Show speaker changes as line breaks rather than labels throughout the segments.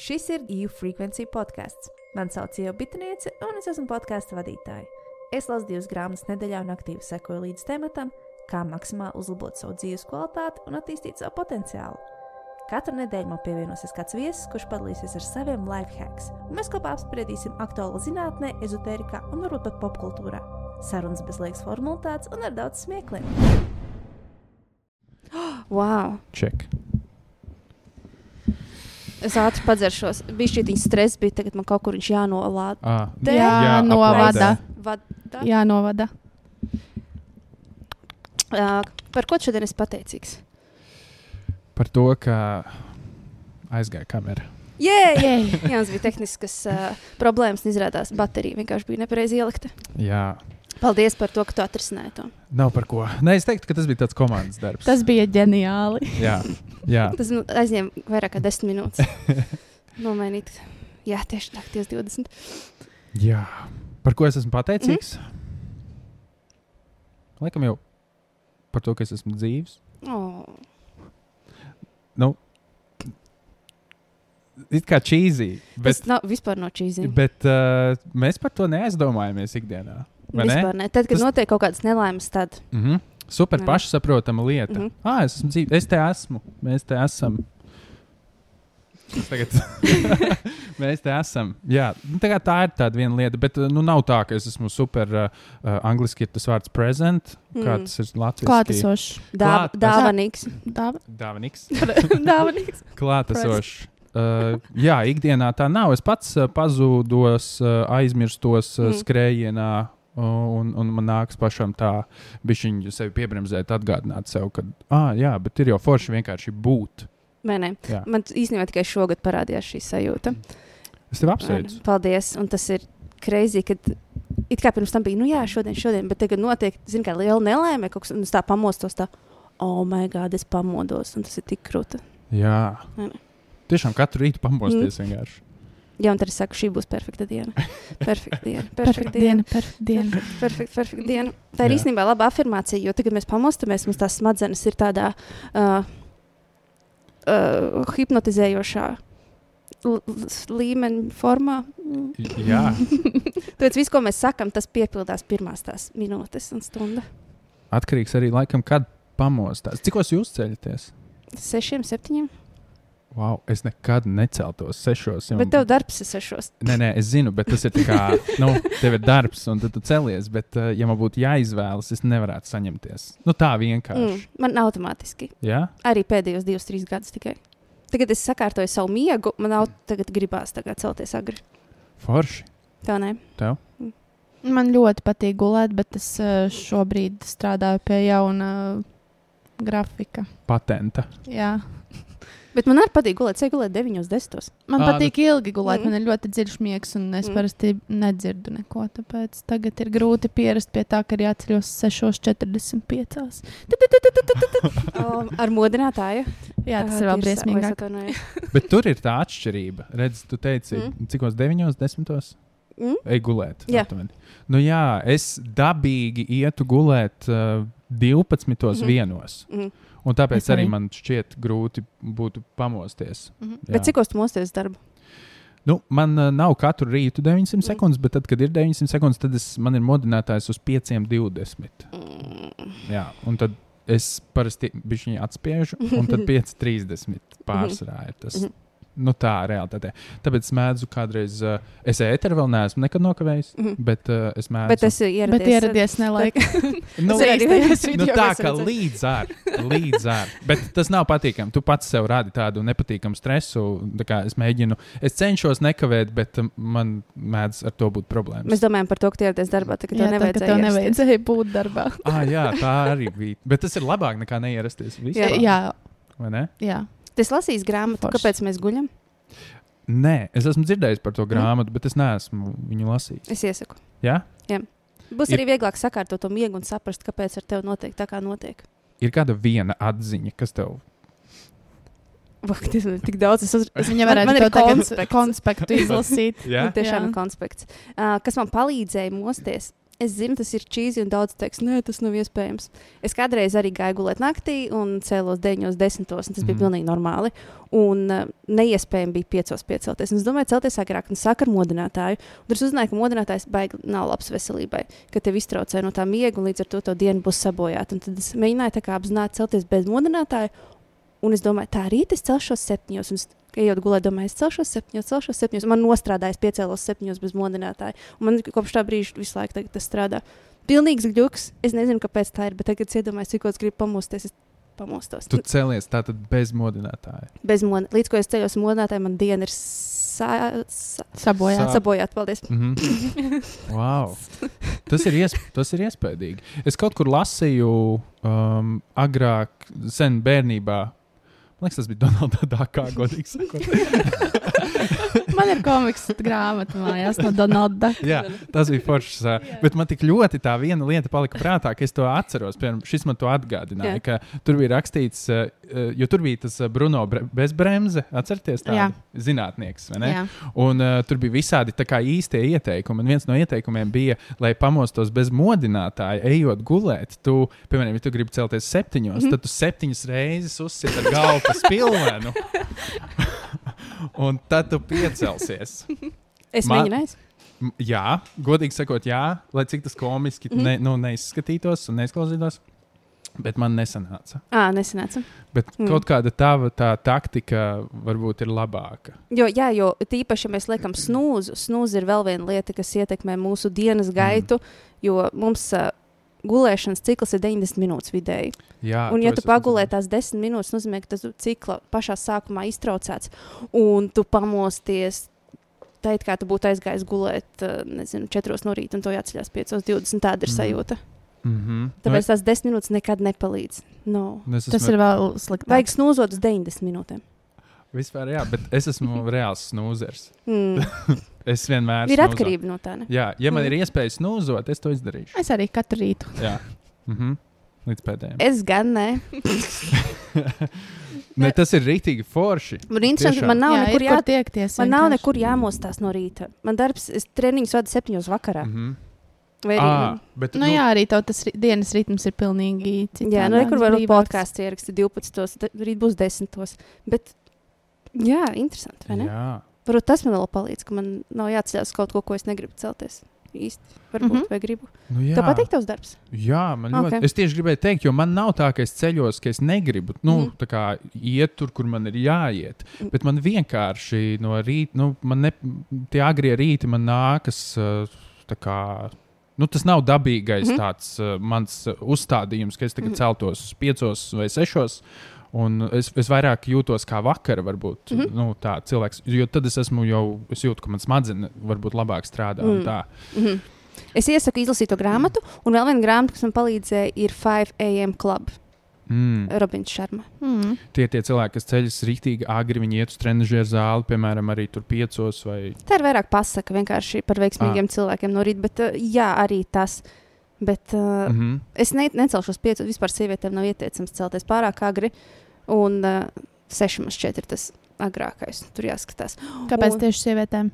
Šis ir EU Frequency podkāsts. Mani sauc Ieva Bitniece, un es esmu podkāstu vadītāja. Es lasu divas grāmatas nedēļā un aktīvi sekoju līdz tematam, kā maksimāli uzlabot savu dzīves kvalitāti un attīstīt savu potenciālu. Katru nedēļu man pievienosies kāds viesis, kurš padalīsies ar saviem life hacks, un mēs kopā apspriedīsim aktuālo zinātnē, ezotērijā un varbūt pat popkultūrā. Sarunas bez liekas formalitātes un ar daudz smiekliem.
Wow!
Check.
Es ātri padzeršos. Bija šī stress, bija tagad man kaut kur viņš jānolāda.
Ah,
Jā,
Jā,
novada.
Vada.
Jā, novada.
Uh, par ko šodien es pateicīgs?
par to, ka aizgāja kamera.
Jē,
Jej.
Jā, mums bija tehniskas uh, problēmas, un izrādās, baterija vienkārši bija nepareizi ielikta.
Jā,
Paldies par to, ka tu atrisināji to.
nav par ko. Nē, es teiktu, ka tas bija tāds komandas darbs.
Tas bija ģeniāli.
Jā, jā.
Tas nu, aizņēma vairāk kā desmit minūtes. Nomainīt. Jā, tieši tieši 20.
jā. Par ko es esmu pateicīgs? Laikam jau par to, ka es esmu dzīves.
Oh.
Nu, it kā čīzī, bet,
Tas nav vispār no čīziem.
bet uh, mēs par to neaizdomājamies ikdienā. Vai ne?
Vispār ne. Tad, kad
Tas-
notiek kaut kādas nelaimes, tad
Mm -hmm. Super
Jā.
pašsaprotama lieta. Mm. -hmm. Ah, es, esmu dzīv... es te esmu, mēs te esam. Es Tagad... mēs te esam. Jā, nu, tā, tā ir tāda viena lieta, bet uh, nu, nav tā, ka es esmu super. Uh, uh, angliski ir tas vārds present, kā
Mm.
tas ir latviešu.
Klātesošs.
dāv dāvanīgs.
Dāv-
Dāvanīgs.
Dāvanīgs.
Klātesošs. Uh, jā, ikdienā tā nav. Es pats uh, pazūdos, uh, aizmirstos uh,
Mm.
skrējienā, un, un man nāks pašam tā, bišķiņu sevi piebremzēt, atgādināt sev, ka, ah, jā, bet ir jau forši vienkārši būt.
Vai ne?
Jā.
Man īstenībā tikai šogad parādījās šī sajūta.
Es tev apsveicu.
Paldies. Un tas ir kreizīgi, kad it kā pirms tam bija, nu jā, šodien, šodien, bet tagad notiek, zin, kā liela nelaime, kaut kas, un es tā pamostos, tā, oh, my God, es pamodos, un tas ir tik krūti.
Jā. Tiešām katru rītu pamosties
Mm.
vienkārši.
Jā, un tad es saku, šī būs perfekta diena. Perfekta diena.
Perfekta
Perfekta
diena. Perfekta diena.
Perfekta, perfekta, perfekta diena. Tā ir
Jā.
īstenībā laba afirmācija, jo tagad mēs pamostamies, mums tās smadzenes ir tādā uh, uh, hipnotizējošā līmeņa formā.
Jā,
Tāpēc viss, ko mēs sakām, tas piepildās pirmās tās minūtes un stundas.
atkarīgs arī laikam, kad pamostās. Cikos jūs ceļaties?
Sešiem, septiņiem.
Wow, es nekad neceltos sešos. jau-
Bet tev darbs ir sešos.
Nē, nē, es zinu, bet tas ir tā kā, nu, tev ir darbs, un tad tu celies. Bet, uh, ja man būtu jāizvēlas, es nevarētu saņemties. Nu, tā vienkārši.
Mm, man automātiski.
Jā,
Arī pēdējos divus, trīs gadus tikai. Tagad es sakārtoju savu miegu, man nav tagad gribās tagad celties agri.
forši.
Tā nē.
Tev?
Man ļoti patīk gulēt, bet es eh, šobrīd strādāju pie jauna grafika.
Patenta.
Jā.
Bet man arī patīk gulēt, ceļot gulēt 9, 10.
Man
Ā,
patīk ilgi gulēt,
Mm.
man ir ļoti dziļš miegs, un es
Mm.
parasti nedzirdu neko. Tāpēc tagad ir grūti pierast pie tā, ka ir jāceļos 6,45.
Um, ar modinātāju.
Jā, tas ir vēl briesmīgāk.
Bet tur ir tā atšķirība. Redz, tu teici, mm. Cikos deviņos, desmitos?
Mm?
Ej gulēt.
Jā.
aptuveni. Nu, jā, es dabīgi ietu gulēt uh, 12. Mm. -hmm. vienos.
Mm.
Un tāpēc arī
arī.
man šķiet grūti būtu pamosties.
Mhm.
Jā.
Bet cik uz mosties darbu?
Nu, man uh, nav katru rītu 900
Mm.
sekundes, bet tad, kad ir 900 sekundes, tad es, man ir modinātājs uz 520.
Mm.
Jā, un tad es parasti viņu atspiežu, un tad 530 pārsvarā ir tas.
Mhm.
Nu, tā realitāte. Tāpēc es mēdzu kādreiz, uh, es ēteru vēl neesmu nekad nokavējis,
Mhm.
bet uh, es mēdzu.
Bet es ieradies.
Bet ieradies nelaika.
nu, nu, tā kā līdz ar, līdz ar. Bet tas nav patīkami. Tu pats sev radi tādu nepatīkamu stresu. Tā Es mēģinu, es cenšos nekavēt, bet um, man mēdz ar to būt problēmas.
Mēs domājam par to, ka tu ieradies darbā, tagad
Jā,
tev
tā, ka
nevajadzēja.
tev nevajadzēja būt darbā.
Ah, jā, tā arī bija. Bet tas ir labāk nekā neierasties. Vispār,
Jā,
vai ne?
jā.
Es lasīju grāmatu,
Forši.
kāpēc mēs guļam.
Nē, es esmu dzirdējis par to
Mm.
grāmatu, bet es neesmu viņu lasījis.
Es iesaku.
Jā?
Būs
Ir-
arī vieglāk sakārtot to miegu un saprast, kāpēc ar tevi notiek tā, kā notiek.
Ir kāda viena atziņa, kas tev
Vak, tas ir tik daudz. Es, uz...
Es viņai
Man-
varētu tagad
konspekts.
konspektu izlasīt.
Jā?
Tiešām
Jā.
ir konspekts. Uh, kas man palīdzēja mosties? Es zinu, tas ir čīzi, un daudz teiks, nē, tas nav iespējams. Es kādreiz arī gāju gulēt naktī un cēlos 9, 10, un tas bija
Mhm.
pilnīgi normāli. Un uh, neiespējami bija 5 piecelties. Un es domāju, celties agrāk, un saka ar modinātāju. Un es uzzināju, ka modinātājs baigi nav labs veselībai, ka tev iztraucē no tā miega, un līdz ar to to dienu būs sabojāta. Un tad es mēģināju apzināti celties bez modinātāja. Un es domāju, tā rīt es celšos septiņos. Es, ejot gulēt, domāju, es celšos septiņos, celšos septiņos. Man nostrādājas, piecēlos septiņos bez modinātāja. Un man kopš tā brīža visu laiku tagad tas strādā. Pilnīgs gluks. Es nezinu, kāpēc tā ir, bet tagad, es iedomājos, cik es gribu pamosties, es pamostos.
Tu cēlies tātad bez modinātāja.
Bez mon... Līdz ko es ceļos uz modinātāju, man diena ir sa... sa...
Sabojāt.
Sā-
sabojāta. Paldies!
Mhm. wow. tas, ir iesp tas ir iespaidīgi. Es kaut kur lasīju um, agrāk, sen bērnībā. Man liekas, tas bija Donalds Dārgā, godīgi sakot.
Man ir komiks grāmata mājās no Donalda.
Jā, tas bija foršs. ā, Bet man tik ļoti tā viena lieta palika prātā, ka es to atceros. Piemēram, šis man to atgādināja,
Jā.
ka tur bija rakstīts, jo tur bija tas Bruno Bre- Bezbremze, atcerieties, tā
Jā.
zinātnieks.
Jā.
Un uh, tur bija visādi tā kā īstie ieteikumi. Un viens no ieteikumiem bija, lai pamostos bez modinātāja, ejot gulēt. Tu, piemēram, ja tu gribi celties septiņos, mm. -hmm. tad tu septiņas reizes uzsit ar galvu pa spilvenu. un tad tu piecelsies.
Es
Man-
mēģināju.
Jā, godīgi sakot, jā, lai cik tas komiski mm
Mhm.
ne, nu, neizskatītos un neizklausītos. Bet man nesanāca.
Ā, nesanāca.
Bet
Mm.
kaut kāda tava tā taktika varbūt ir labāka.
Jo, jā, jo tīpaši, ja mēs liekam snūzu, snūze ir vēl viena lieta, kas ietekmē mūsu dienas gaitu, mm. jo mums uh, gulēšanas cikls ir 90 minūtes vidēji.
Jā,
Un,
to
ja
es
tu
esmu
pagulē tās 10 minūtes, nozīmē, ka tas cikls pašā sākumā iztraucēts, un tu pamosties. Tā it kā tu būtu aizgājis gulēt, uh, nezinu, 4 no rīta, un to jāceļās 5.20. Tāda ir
Mm.
sajūta.
Mm -hmm.
Tāpēc tās 10 minūtes nekad nepalīdz. No.
Tas ir vēl sliktāk.
Vajag snūzot uz 90 minūtēm.
Vispār, jā, bet es esmu reāls snūzers.
Mm.
Es vienmēr
Ir
snūzu.
atkarība no tā. Ne?
Jā, ja man
Mm.
ir iespēja snūzot, es to izdarīšu.
Es arī katru rītu.
Jā, mm -hmm. līdz pēdējiem.
Es gan ne.
ne, tas ir rītīgi forši.
Man, man nav
jā,
nekur
ir
jā,
kur tiekties.
Man nav
vienkārši.
nekur jāmostās no rīta. Man darbs, es treniņus vadu septiņos vakarā.
Mm -hmm.
Vai arī,
ah, bet,
Nu, jā, arī tas ri- dienas ritms ir pilnīgi cits.
jā, nu, nekur var būt podkāsts ierakstīt 12. tad Rīt būs 10. Bet, jā, interesanti. vai ne?
Jā,
Varbūt tas man vēl palīdz, ka man nav jāceļās kaut ko, ko es negribu celties. Īsti. Varbūt, mm. -hmm. vai gribu.
nu, jā.
Tev patīk tavs darbs?
Jā, man ļoti.
Ok.
Okay. Es tieši gribēju teikt, jo man nav tā, ka es ceļos, ka es negribu nu, mm. kā, iet tur, kur man ir jāiet.
Mhm.
Bet man vienkārši no rīta, nu, man ne, tie agrie rīti man nākas. tā Kā, nu, tas nav dabīgais mm. -hmm. tāds uh, mans uh, uzstādījums, ka es tagad mm. -hmm. celtos piecos vai sešos. Un es, es vairāk jūtos kā vakara, varbūt mm. -hmm. nu, tā cilvēks. Jo tad es esmu jau, es jūtu, ka mans smadzenes varbūt labāk strādā. Mm.
Mm.
Tā.
Mm -hmm. Es iesaku izlasīt to grāmatu, un vēl viena grāmata, kas man palīdzēja, ir 5 AM Club.
Mm.
Robins Šarma.
Mm.
Tie tie cilvēki, kas ceļas rītīgi agri, viņi iet uz trenižera zāli, piemēram, arī tur piecos vai
Tā ir vairāk pasaka vienkārši par veiksmīgiem
Ah.
cilvēkiem no rīta, bet uh, jā, arī tas. Bet uh,
mm -hmm.
es ne, necelšos piecos. Vispār sievietēm nav ieteicams celties pārāk agri. Un uh, seši mums šķiet ir tas agrākais. Tur jāskatās.
Kāpēc
Un-
tieši sievietēm?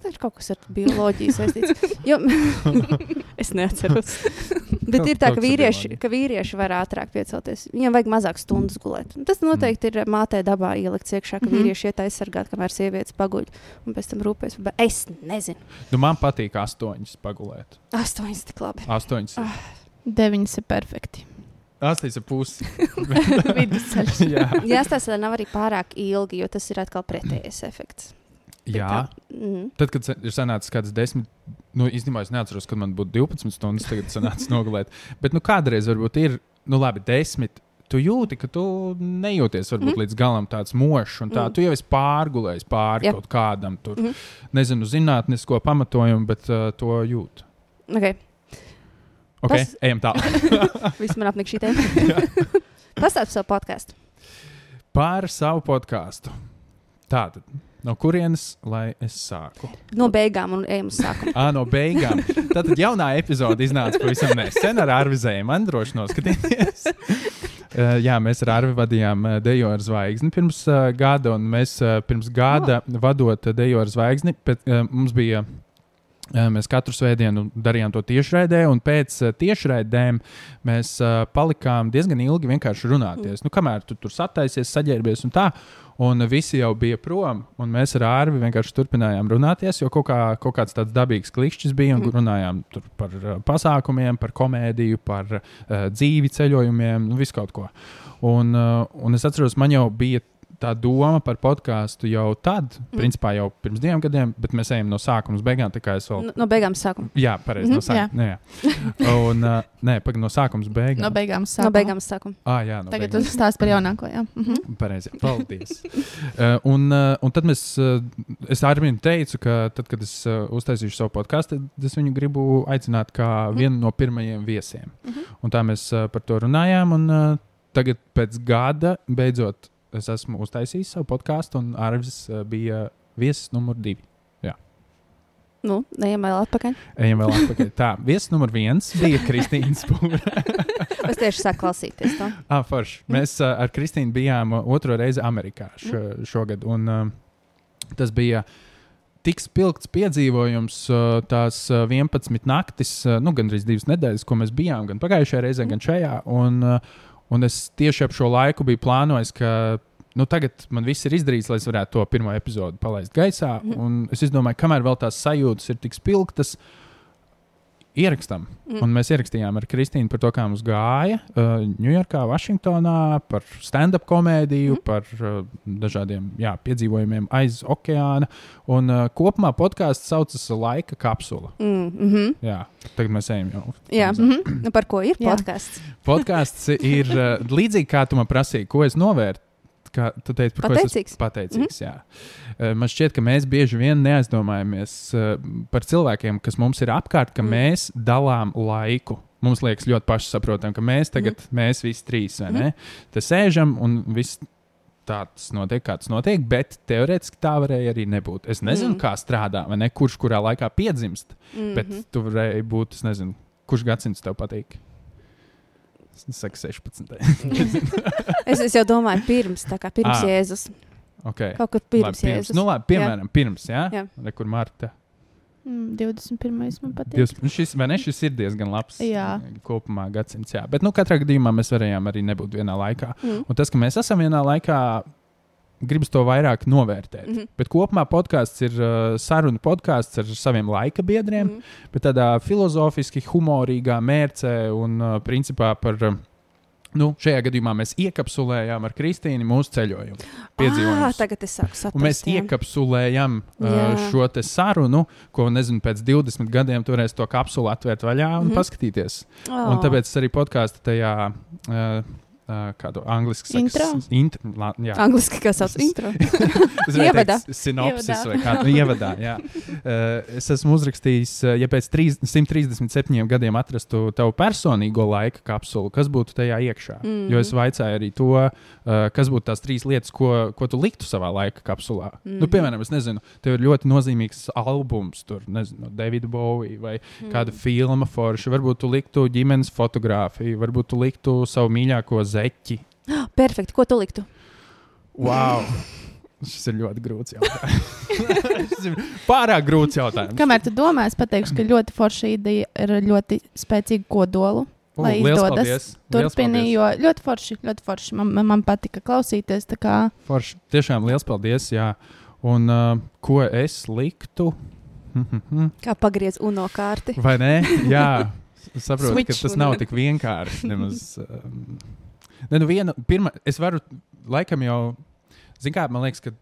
Tas ir kaut kas ar bioloģiju saistīts. Jo, es neatceros. Bet ir tā, ka vīrieši, ka vīrieši var ātrāk piecelties. Viņiem vajag mazāk stundas gulēt. Tas noteikti ir mātei dabā ielikts iekšā, ka
Mhm.
vīrieši iet aizsargāt, kamēr sievietes paguļ. Un pēc tam rūpēs. Bet es nezinu.
nu, man patīk astoņas pagulēt.
Astoņas tik labi.
Astoņas.
Ah.
Deviņas ir perfekti.
Astoņas ar pusi. Jā,
tas nav arī pārāk ilgi, jo tas ir atkal pretējais efekts.
Jā.
Mm.
tad, kad ir sanācis kāds desmit, nu, īstenībā es neatceros, kad man būtu 12 stundas, tagad sanācis nogulēt. Bet, nu, kādreiz varbūt ir, nu, labi, desmit. Tu jūti, ka tu nejūties varbūt
Mhm.
mm. līdz galam tāds mošs, un tā
Mhm.
tu jau esi pārgulējis pāri
Jā.
kaut kādam tur,
Mhm.
nezinu, zinātnisko pamatojumu, bet uh, to jūt.
Okay.
Ok,
Tas-
ejam tālāk.
Viss man apnika šī tēma. Pastāst savu podkāstu.
Par savu podkāstu. Tātad, no kurienes lai es sāku?
No beigām un ejam uz sākumu.
Ah, no beigām. Tātad jaunā epizode iznāca pavisam nesen ar Arvizēju. Man droši noskatīties. Uh, jā, mēs ar Arvi vadījām uh, Dejo ar zvaigzni pirms uh, gada, un mēs uh, pirms gada oh. vadot uh, Dejo ar zvaigzni, pēc, uh, mums bija Uh, Mēs katru svētdienu darījām to tiešraidē, un pēc tiešraidēm mēs palikām diezgan ilgi vienkārši runāties. Nu, kamēr tu tur sataisies, saģērbies un tā, un visi jau bija prom, un mēs ar Ārvi vienkārši turpinājām runāties, jo kaut, kā, kaut kāds tāds dabīgs klikšķis bija, un runājām tur par uh, pasākumiem, par komēdiju, par uh, dzīvi ceļojumiem, nu, visu kaut ko. Un, uh, un es atceros, man jau bija tā doma par podkāstu jau tad, mm. principā jau pirms diviem gadiem, bet mēs ejam no sākuma uz beigām. Vēl...
No, no beigām sākuma.
Jā, pareizi. No
Mhm,
sākuma. Jā. Jā. Un, uh, nē, pagaidi, no sākuma uz beigām.
No beigām
No
sākuma.
beigām sākuma.
Ah, jā, no
Tagad
beigām.
tu stāst par jaunāko. Jā. Mhm.
Pareizi. Paldies. uh, un, uh, un tad mēs, uh, es Armīnu teicu, ka tad, kad es uh, uztaisīšu savu podkāstu, tad es viņu gribu aicināt kā vienu no pirmajiem viesiem.
Mhm.
Un tā mēs uh, par to runājām. Un, uh, tagad, pēc gada, beidzot, es esmu uztaisījis savu podkāstu, un Arvis uh, bija viesis numur divi.
Nu, ejam vēl atpakaļ.
Ejam vēl atpakaļ. Tā, viesis numur viens bija Kristīna Spūra.
Es tieši sāku klausīties to.
Ah, forši. Mēs uh, ar Kristīnu bijām uh, otro reizi Amerikā šo, šogad. Un, tas bija tik spilgts piedzīvojums, tās uh, 11 naktis, nu, gandrīz divas nedēļas, ko mēs bijām gan pagājušajā reizē, gan šajā. Un, uh, un es tieši ap šo laiku biju plānojis, ka nu, tagad man viss ir izdarīts, lai es varētu to pirmo epizodu palaist gaisā.
Mhm.
Un es domāju, kamēr vēl tās sajūtas ir tik spilgtas, ierakstam.
Mm.
Un mēs ierakstījām ar Kristīnu par to, kā mums gāja Ņujorkā, uh, Vašingtonā, par stand-up komēdiju, mm. par uh, dažādiem jā, piedzīvojumiem aiz okeāna. Un uh, kopumā podkāsts saucas Laika kapsula.
Mm, mm -hmm.
Jā, tagad mēs ejam jau.
Jā, mm -hmm. par ko ir podkāsts?
Podkāsts ir uh, līdzīgi kā tu man prasīji, ko es novērtu. Kā tu teici, par ko es
Pateicīgs.
esmu pateicīgs. Mm -hmm. Man šķiet, ka mēs bieži vien neaizdomājamies uh, par cilvēkiem, kas mums ir apkārt, ka
Mm.
mm. mēs dalām laiku. Mums liekas ļoti pašsaprotami, ka mēs tagad, mm. mēs visi trīs, vai ne?
Mhm.
Te sēžam un viss tāds notiek, kāds notiek, bet teorētiski tā varēja arī nebūt. Es nezinu,
Mm.
mm. kā strādā, vai ne, kurš kurā laikā piedzimst, mm
Mm
-hmm. bet tu varēji būt, es nezinu, kurš gadsimts tev patīk. Es saku 16.
es, es jau domāju, pirms, tā kā pirms
Ah.
Jēzus.
okay.
Kaut kur
Labi,
pirms Jēzus.
Nu, labi, piemēram, jā. pirms, jā,
Jā.
Re, kur Marta.
Mm, 21. man patīk.
Divs, nu šis, vai ne, šis ir diezgan labs
Jā.
eh, kopumā gadsimts. Jā. Bet, nu, katrā gadījumā mēs varējām arī nebūt vienā laikā.
Mm.
Un tas, ka mēs esam vienā laikā, gribas to vairāk novērtēt. Mm. -hmm. Bet kopumā podkāsts ir uh, saruna podkāsts ar saviem laika biedriem, mm
Mm.
-hmm. bet tādā filozofiski, humorīgā mērcē un uh, principā par. Uh, Nu, šajā gadījumā mēs iekapsulējām ar Kristīnu mūsu ceļojumu.
Ah,
Piedzīvojumus.
tagad es sāku saprast.
Mēs
jā.
iekapsulējam uh, šo sarunu, ko, nezinu, pēc 20 gadiem turēs to kapsulu atvērt vaļā un mm. -hmm. paskatīties.
Oh.
Un tāpēc arī podkāstu tajā, uh, uh, kādu angļuiski
Intro?
Int, la, jā,
Angliski kā sauc intro.
Teikt Sinopsis
Ievadā.
vai kā nu, ievadā. Jā. Uh, es esmu uzrakstījis, ja pēc trīs- 137 gadiem atrastu tavu personīgo laika kapsulu, kas būtu tajā iekšā. Mm. Jo es
Mhm.
vaicāju arī to, uh, kas būtu tās trīs lietas, ko, ko tu liktu savā laika kapsulā. Mm. Nu, piemēram, es nezinu, tev ir ļoti nozīmīgs albums, tur, nezinu, Davida Bowie vai mm. kāda filma forša. Varbūt tu liktu ģimenes fotografiju, varbūt tu liktu savu mīļāko zeķi.
Perfekti. Ko tu liktu?
Wow! Šis ir ļoti grūts jautājums. Pārāk grūts jautājums.
Kamēr tu domā, es pateikšu, ka ļoti forša ideja ir ļoti spēcīga kodolu.
U,
lai izdodas. Turpini, jo ļoti forši, ļoti forši. Man, man, man patika klausīties. tā Kā,
Forši. Tiešām liels paldies! Jā. Un uh, ko es liktu?
Kā pagriez uno kārti?
Vai ne? Jā, saprotu, ka tas nav tik vienkārši. Nemaz, um, ne, nu viena, pirma, es varu laikam jau, zinu, kā man liekas, ka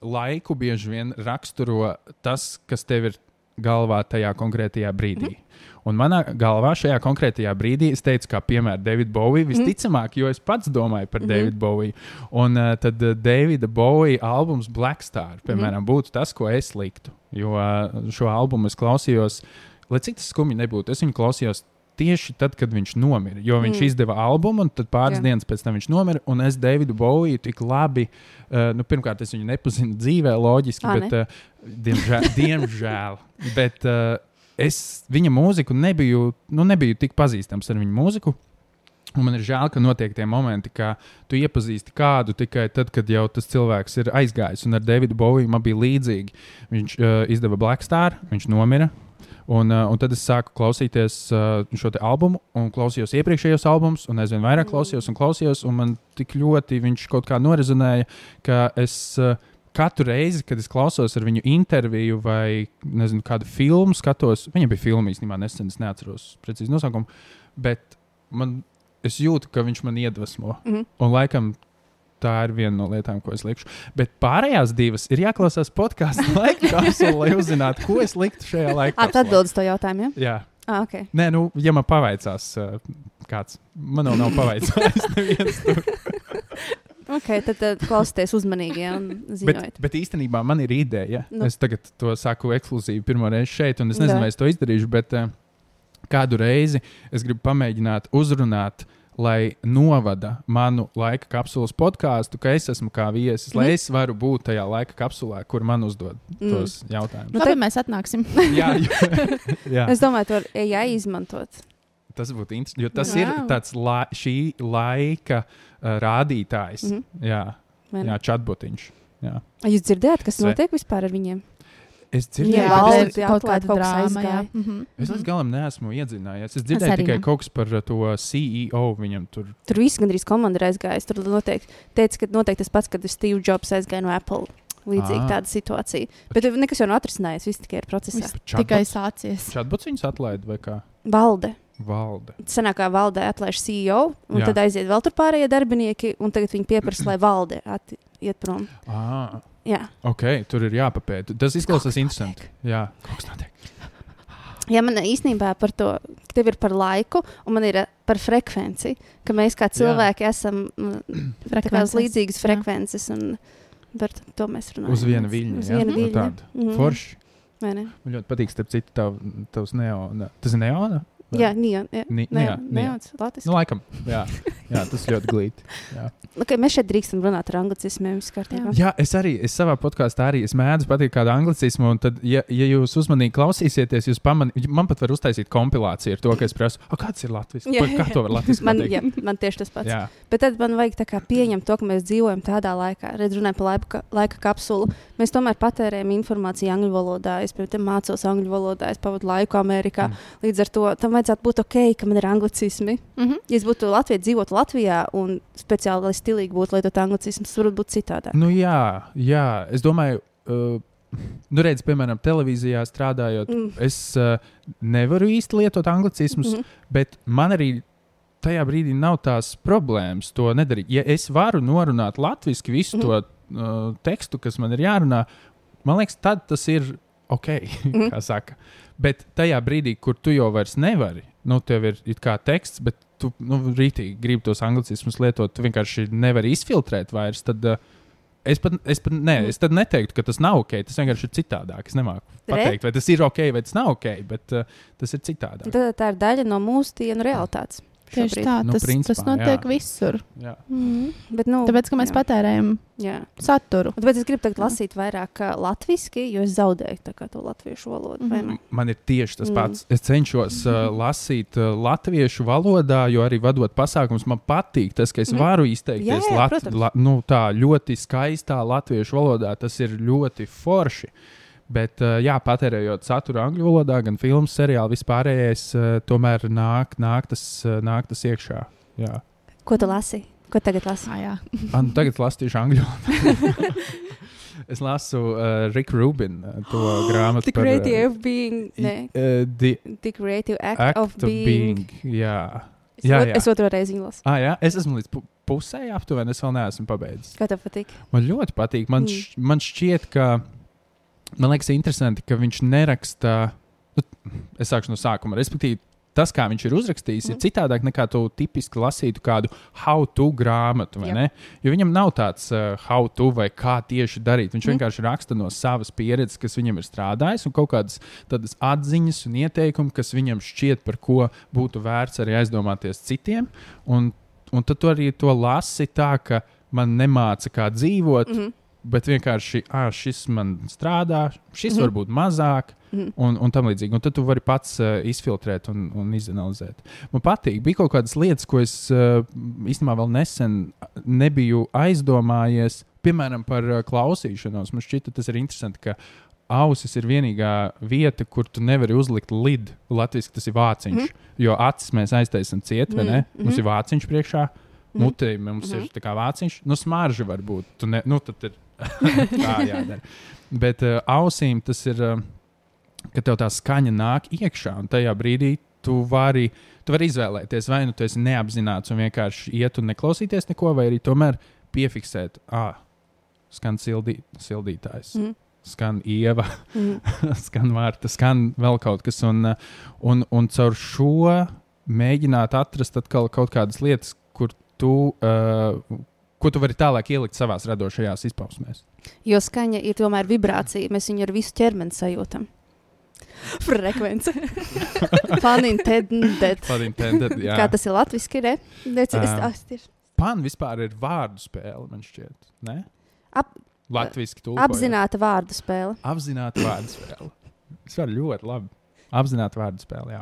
laiku bieži vien raksturo tas, kas tev ir galvā tajā konkrētajā brīdī. Mm -hmm. Un manā galvā šajā konkrētajā brīdī es teicu, kā piemēram, Davida Bowie visticamāk, jo es pats domāju par mm
Mhm.
-hmm. Davidu Bowie. Un uh, tad uh, Davida Bowie albums Black Star, piemēram, mm -hmm. būtu tas, ko es liktu. Jo uh, šo albumu es klausījos, lai cik tas skumji nebūtu, es viņu klausījos. Tieši tad, kad viņš nomira, jo viņš
Mm.
izdeva albumu, un pāris
Jā.
Dienas pēc tam viņš nomira. Un es Davidu Boviju tik labi, uh, nu, pirmkārt, es viņu nepazinu dzīvē, loģiski,
Ā,
bet, uh, diemžēl, diemžēl bet uh, es viņa mūziku nebiju, nu, nebiju tik pazīstams ar viņa mūziku. Un man ir žēl, ka notiek tie momenti, ka tu iepazīsti kādu tikai tad, kad jau tas cilvēks ir aizgājis. Un ar Davidu Boviju man bija līdzīgi. Viņš uh, izdeva Black Star, viņš nomira. Un, uh, un tad es sāku klausīties uh, šo albumu, un klausījos iepriekšējos albumus, un aizvien vairāk klausījos un klausījos. Un man tik ļoti viņš kaut kā norezonēja, ka es uh, katru reizi, kad es klausos ar viņu interviju vai nezinu, kādu filmu skatos, viņa bija filma īstenībā nesen, es neatceros precīzi nosaukumu, bet man, es jūtu, ka viņš man iedvesmo.
Mhm.
Un laikam tā ir viena no lietām, ko es likšu. Bet pārējās divas ir jāklausās podkāstā laika kapsulā, lai uzzinātu, ko es liktu šajā laikā.
Tad atbildes to jautājumu. Ja?
Jā,
Ah, okay.
nē, nu, ja man pavaicās uh, kāds, man vēl nav pavaicājis neviens tur.
Okay, tad, tad klausieties uzmanīgi ja, un
Bet, bet īstenībā man ir ideja.
Nu.
Es tagad to saku ekskluzīvi pirmo reizi šeit, un es nezinu, vai es to izdarīšu, bet uh, kādu reizi es gribu pamēģināt uzrunāt. Lai novada manu laika kapsulas podkāstu, ka es esmu kā viesis, lai
Mhm.
es varu būt tajā laika kapsulā, kur man uzdod
Mm.
tos jautājumus.
Nu,
tad-
mēs atnāksim.
Jā, jā.
Es domāju, to AI izmantot.
tas būtu interesanti. Jo tas
Jā.
ir tāds la šī laika uh, rādītājs.
Mhm.
Jā,
vai ne?
jā chatbotiņš. Jā.
Jūs dzirdējāt, kas notiek vispār ar viņiem?
Es dzirdēju,
valde
bet
ir
es,
kaut kāda drāma. jā.
aizgāja.
Mhm.
es līdz galam neesmu iedzinājies. Es dzirdēju
arī
tikai
ne.
kaut kas par uh, to CEO viņam tur.
Tur viss gandrīz komanda ir aizgājis. Tur noteikti teica, ka noteikti tas pats, kad Steve Jobs aizgāja no Apple. Līdzīga
Ā.
tāda situācija. Bet nekas jau nav atrisinājies. Viss tikai ir procesā.
Viss tikai sācies.
Chatbots viņus atlaid vai kā?
Valde.
Valde.
Senākā valdē atlaiž CEO, un
Jā.
Tad aiziet vēl tur pārējie darbinieki, un tagad viņi pieprasa, lai valde at- iet prom.
Ah,
Jā.
ok, tur ir jāpapēta. Tas izklausās interesanti. Jā, kaut kas notiek.
Jā, man īstenībā par to, ka tev ir par laiku, un man ir eh, par frekvenci, ka mēs kā cilvēki Jā. esam mm, tā kā uz
Frekvences.
līdzīgas
Jā.
frekvences, un par to mēs runājam.
Uz viena viļņa.
Uz
jā?
viena
Nu,
viļņa.
tāda.
Mhm.
Forši.
Vai ne?
Man ļoti patīk, starp citu, tav, tavs neona. Tas ir neona? Vai?
Jā, nīja. Jā,
nijā.
nē, Latvijas.
Nu, laikam, jā, jā tas ļoti glīti. Jā.
Okay, mēs šeit drīkstam runāt ar anglicismiem. kārtībā.
Jā, es arī es savā podkāstā arī es mēdzu pateikt kādu anglicismu, un tad, ja, ja jūs uzmanīgi klausīsieties, jūs pamanīsiet, man pat var uztaisīt kompilāciju ar to, ka es prasu, "A, kāds ir Latvijas?
Jā,
Kā
jā.
to var Latvijas
Man,
pateikt?
jā, man tieši tas pats.
Jā,
Bet tad man vajag tā kā pieņemt to, ka mēs dzīvojam tādā laikā, redz, runājam par laika, laika kapsulu. Mēs tomēr patērējam informāciju angļu valodā. Es, piemēram, mācos angļu valodā, es pavadu laiku Amerikā.
Mm.
Mm. Līdz ar to tam vajadzētu būt ok, ka man ir anglicismi.
Mhm.
Ja es būtu Latvijas, dzīvotu Latvijā un speciāli, lai stilīgi būtu lietot anglicismus, tas varētu būt citādāk.
nu, jā, jā. es domāju, uh, nu, redz, piemēram, televīzijā strādājot,
Mm.
es uh, nevaru īsti lietot anglicismus,
Mhm.
bet man arī tajā brīdī nav tās problēmas to nedarīt. Ja es varu norunāt latviešu visu
Mhm.
to uh, tekstu, kas man ir jārunā, man liekas, tad tas ir ok.
Mhm.
kā saka. Bet tajā brīdī, kur tu jau vairs nevari, nu, tev ir it kā teksts, bet tu nu, rītīgi gribi tos anglicismus lietot, tu vienkārši nevari izfiltrēt vairs. Tad, uh, Es pat, es pat ne,
Mhm.
es tad neteiktu, ka tas nav ok. Tas vienkārši ir citādāk. Es nemāku pateikt, vai tas ir ok, vai tas nav ok, bet uh, tas ir citādāk.
Tad tā ir daļa no mūsu dienu realitātes.
Tieši tā,
Nu,
tas,
principā,
tas notiek
jā.
visur.
Jā.
Mm. Bet, nu,
Tāpēc, ka mēs
jā.
patērējam
Jā.
saturu.
Tāpēc es gribu lasīt vairāk latviešu, jo es zaudēju to latviešu valodu. Mm
Mhm.
-hmm.
Man ir tieši tas
Mm.
pats. Es cenšos uh, lasīt uh, latviešu valodā, jo arī vadot pasākumus, man patīk tas, ka es
Mhm.
varu izteikties
Jā, jā,
lat, la, nu, tā ļoti skaistā latviešu valodā. Tas ir ļoti forši. Bet, uh, jā, patērējot saturu angļu valodā, gan filmu, seriālu, vispārējais, uh, tomēr nāk, nāk, tas, uh, nāk tas iekšā. Jā.
Ko tu lasi? Ko tagad lasi?
Ah, jā.
An, tagad lasīšu angļu valodā. es lasu uh, Riku Rubinu uh, to grāmatu.
The
par, uh,
creative being. Nē,
Uh, the
the creative act,
act
of, being.
being. Jā.
Es,
Jā, jā.
es otru reizi viņu lasu.
Ah, jā, es esmu līdz pu pusē aptuveni. Es vēl neesmu pabeidzis.
Kā tev patīk?
Man ļoti patīk. Man,
Mm.
š, man šķiet, ka. Man liekas, interesanti, ka viņš neraksta. Nu, es sākšu no sākuma. Respektīvi, tas, kā viņš ir uzrakstījis, mm. ir citādāk nekā tu tipiski lasītu kādu how-to grāmatu. Jo viņam nav tāds uh, how-to vai kā tieši darīt. Viņš
Mm.
vienkārši raksta no savas pieredzes, kas viņam ir strādājis, un kaut kādas tādas atziņas un ieteikumi, kas viņam šķiet, par ko būtu vērts arī aizdomāties citiem. Un, un tad tu arī to lasi tā, ka man nemāca kā dzīvot, Mm -hmm. Bet vienkārši ah, šis man strādā, šis mm. -hmm. var būt mazāk.
Mm -hmm.
Un, un tam līdzīgi. Un tad tu vari pats uh, izfiltrēt un, un izanalizēt. Man patīk, bija kaut kādas lietas, ko es uh, īstenībā vēl nesen nebiju aizdomājies piemēram, par uh, klausīšanos. Man šķita, tas ir interesanti, ka ausis ir vienīgā vieta, kur tu nevari uzlikt lidu. Latvijas tas ir vāciņš, mm -hmm. jo acis mēs aiztaisām ciet, vai ne? Mm -hmm. Mums ir vāciņš priekšā.
Mhm.
Mutē mums mm -hmm. ir tā kā vāciņš, nu, smarža var būt. Tu ne, nu, tad ir tā jādara. Bet uh, ausīm tas ir, uh, ka tev tā skaņa nāk iekšā, un tajā brīdī tu vari, tu vari izvēlēties, vai nu tu esi neapzināts un vienkārši iet un neklausīties neko, vai arī tomēr piefiksēt, ah, skan sildī, sildītājs.
Mhm.
Skan ieva,
Mm.
skan vārta, skan vēl kaut kas. Un, uh, un, un caur šo mēģināt atrast atkal kaut kādas lietas, kur tu, uh, ko tu vari tālāk ielikt savā radošajās izpausmēs.
Jo skaņa ir tomēr vibrācija. Mēs viņu ar visu ķermeni sajūtam. Frekvence. Panintended.
Intended, jā.
Kā tas ir latviešu? Ne? Nec, es,
Ā.
es, tieši,
Pan vispār ir vārdu spēle, man šķiet. Ne?
Ap-
Latvijas tulkojot.
apzināta vārdu spēle.
Apzināta vārdu spēle. Tas var ļoti labi. Apzināta vārdu spēle, jā.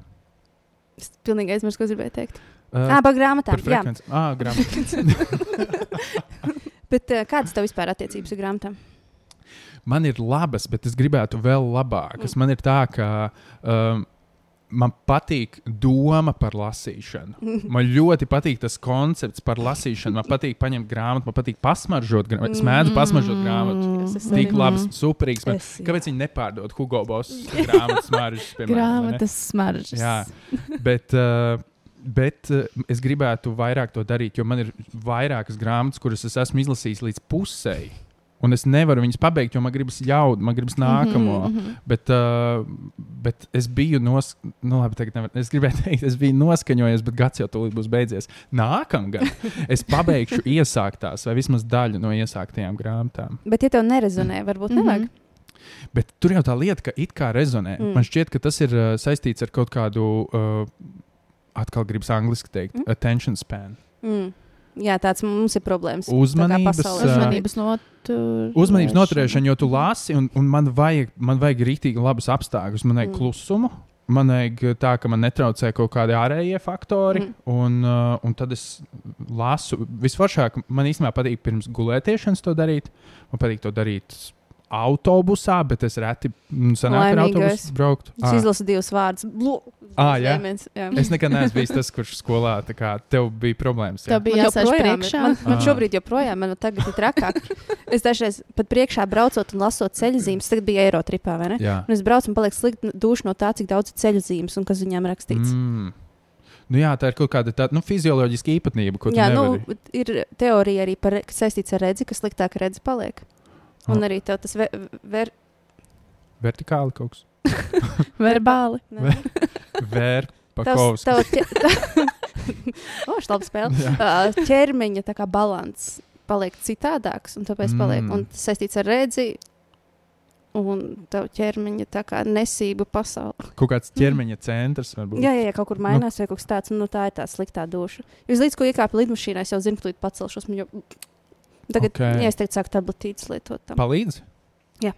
Es pilnīgi aizmirsu, ko es gribēju teikt.
Uh,
Ah, par grāmatām.
par
Jā.
frekvenci. Ah, grāmatā.
Bet uh, kādas tev vispār attiecības ar grāmatām?
man ir labas, bet es gribētu vēl labākas.
Mm.
Man ir tā, ka um, man patīk doma par lasīšanu. Man ļoti patīk tas koncepts par lasīšanu. Man patīk paņemt grāmatu, man patīk pasmaržot grāmatu. Es mēdzu pasmaržot grāmatu.
Es esmu
Tik
arī.
labs, superīgs. Man,
Es,
kāpēc viņi nepārdod Hugo Boss grāmatas smaržas? piemēram?
Grāmatas smaržas.
Jā, bet, uh, bet uh, es gribētu vairāk to darīt, jo man ir vairākas grāmatas, kuras es esmu izlasījis līdz pusēji. Un es nevaru viņas pabeigt, jo man gribas jaudu, man gribas nākamo. Mm
Mhm,
-hmm. bet, uh, bet es biju nos... nu, labi, tagad nevar... Es gribēju teikt, es biju noskaņojies, bet gads jau tūlīt būs beidzies. Nākamgad es pabeigšu iesāktās, vai vismaz daļu no iesāktajām grāmatām.
Bet, ja tev nerezonē, varbūt
Mhm.
nevajag.
Bet tur jau tā lieta, ka it kā rezonē.
Mm.
Mm. Man šķiet, ka tas ir uh, saistīts ar kaut kādu, uh, atkal gribas angliski teikt,
Mm.
attention span.
Mm. Jā, tāds mums ir problēmas. Tā kā
Uzmanības,
Uzmanības noturēšana.
Uzmanības noturēšana, jo tu lasi, un, un man vajag, man vajag rīktīgi labus apstākļus. Man vajag
Mm.
klusumu, man vajag tā, ka man netraucē kaut kādi ārējie faktori,
Mm.
un, uh, un tad es lasu. Visforšāk man īstenībā patīk pirms gulētiešanas to darīt. Man patīk to darīt autobusā, bet es reti mm, sanāku ar autobusu braukt.
Es izlasu divus vārdus. Blu-
Ā, jā?
Zemens, jā.
Es nekad neesmu bijis tas, kurš skolā tā kā tev bija problēmas. jā?
Tev bija jāsēž priekšā.
Man, man
Ā.
šobrīd joprojām man tagad ir trakāk. Es dažreiz pat priekšā braucot un lasot ceļu zīmes, tagad bija Eirotripā, vai ne?
Jā.
Un es braucu un palieku slikti duši no tā, cik daudz ir ceļu zīmes un kas viņām rakstīts.
Mm. Nu, jā, tā ir kaut kāda tāda nu, fizioloģiska īpatnība, ko tu
Jā, nu,
nevari.
ir teorija arī par kas saistīts ar redzi, ka sliktāk redzi paliek. Un
Ah.
arī tev tas ver, ver,
Vertikāli kaut kas.
Verbāli.
ne,
Vēr,
tavs, tev ķe... o, šī laba spēle.
Jā.
Ā, ķermeņa tā kā balans paliek citādāks, un tāpēc paliek.
Mm.
Un tas saistīts ar redzi. Un tev ķermeņa tā kā nesība pasaule.
Kaut kāds ķermeņa centrs varbūt.
Jā, jā, jā, kaut kur mainās, nu, vai kaut kas tāds, un nu, tā ir tā sliktā duša. Jūs līdz ko iekāpju lidmašīnā, es jau zinu, ka līdz pacelšos. Man jau... Tagad,
Ok.
okay. ja es teiktu, sāk tabletītes lietot tam.
Palīdz?
Jā.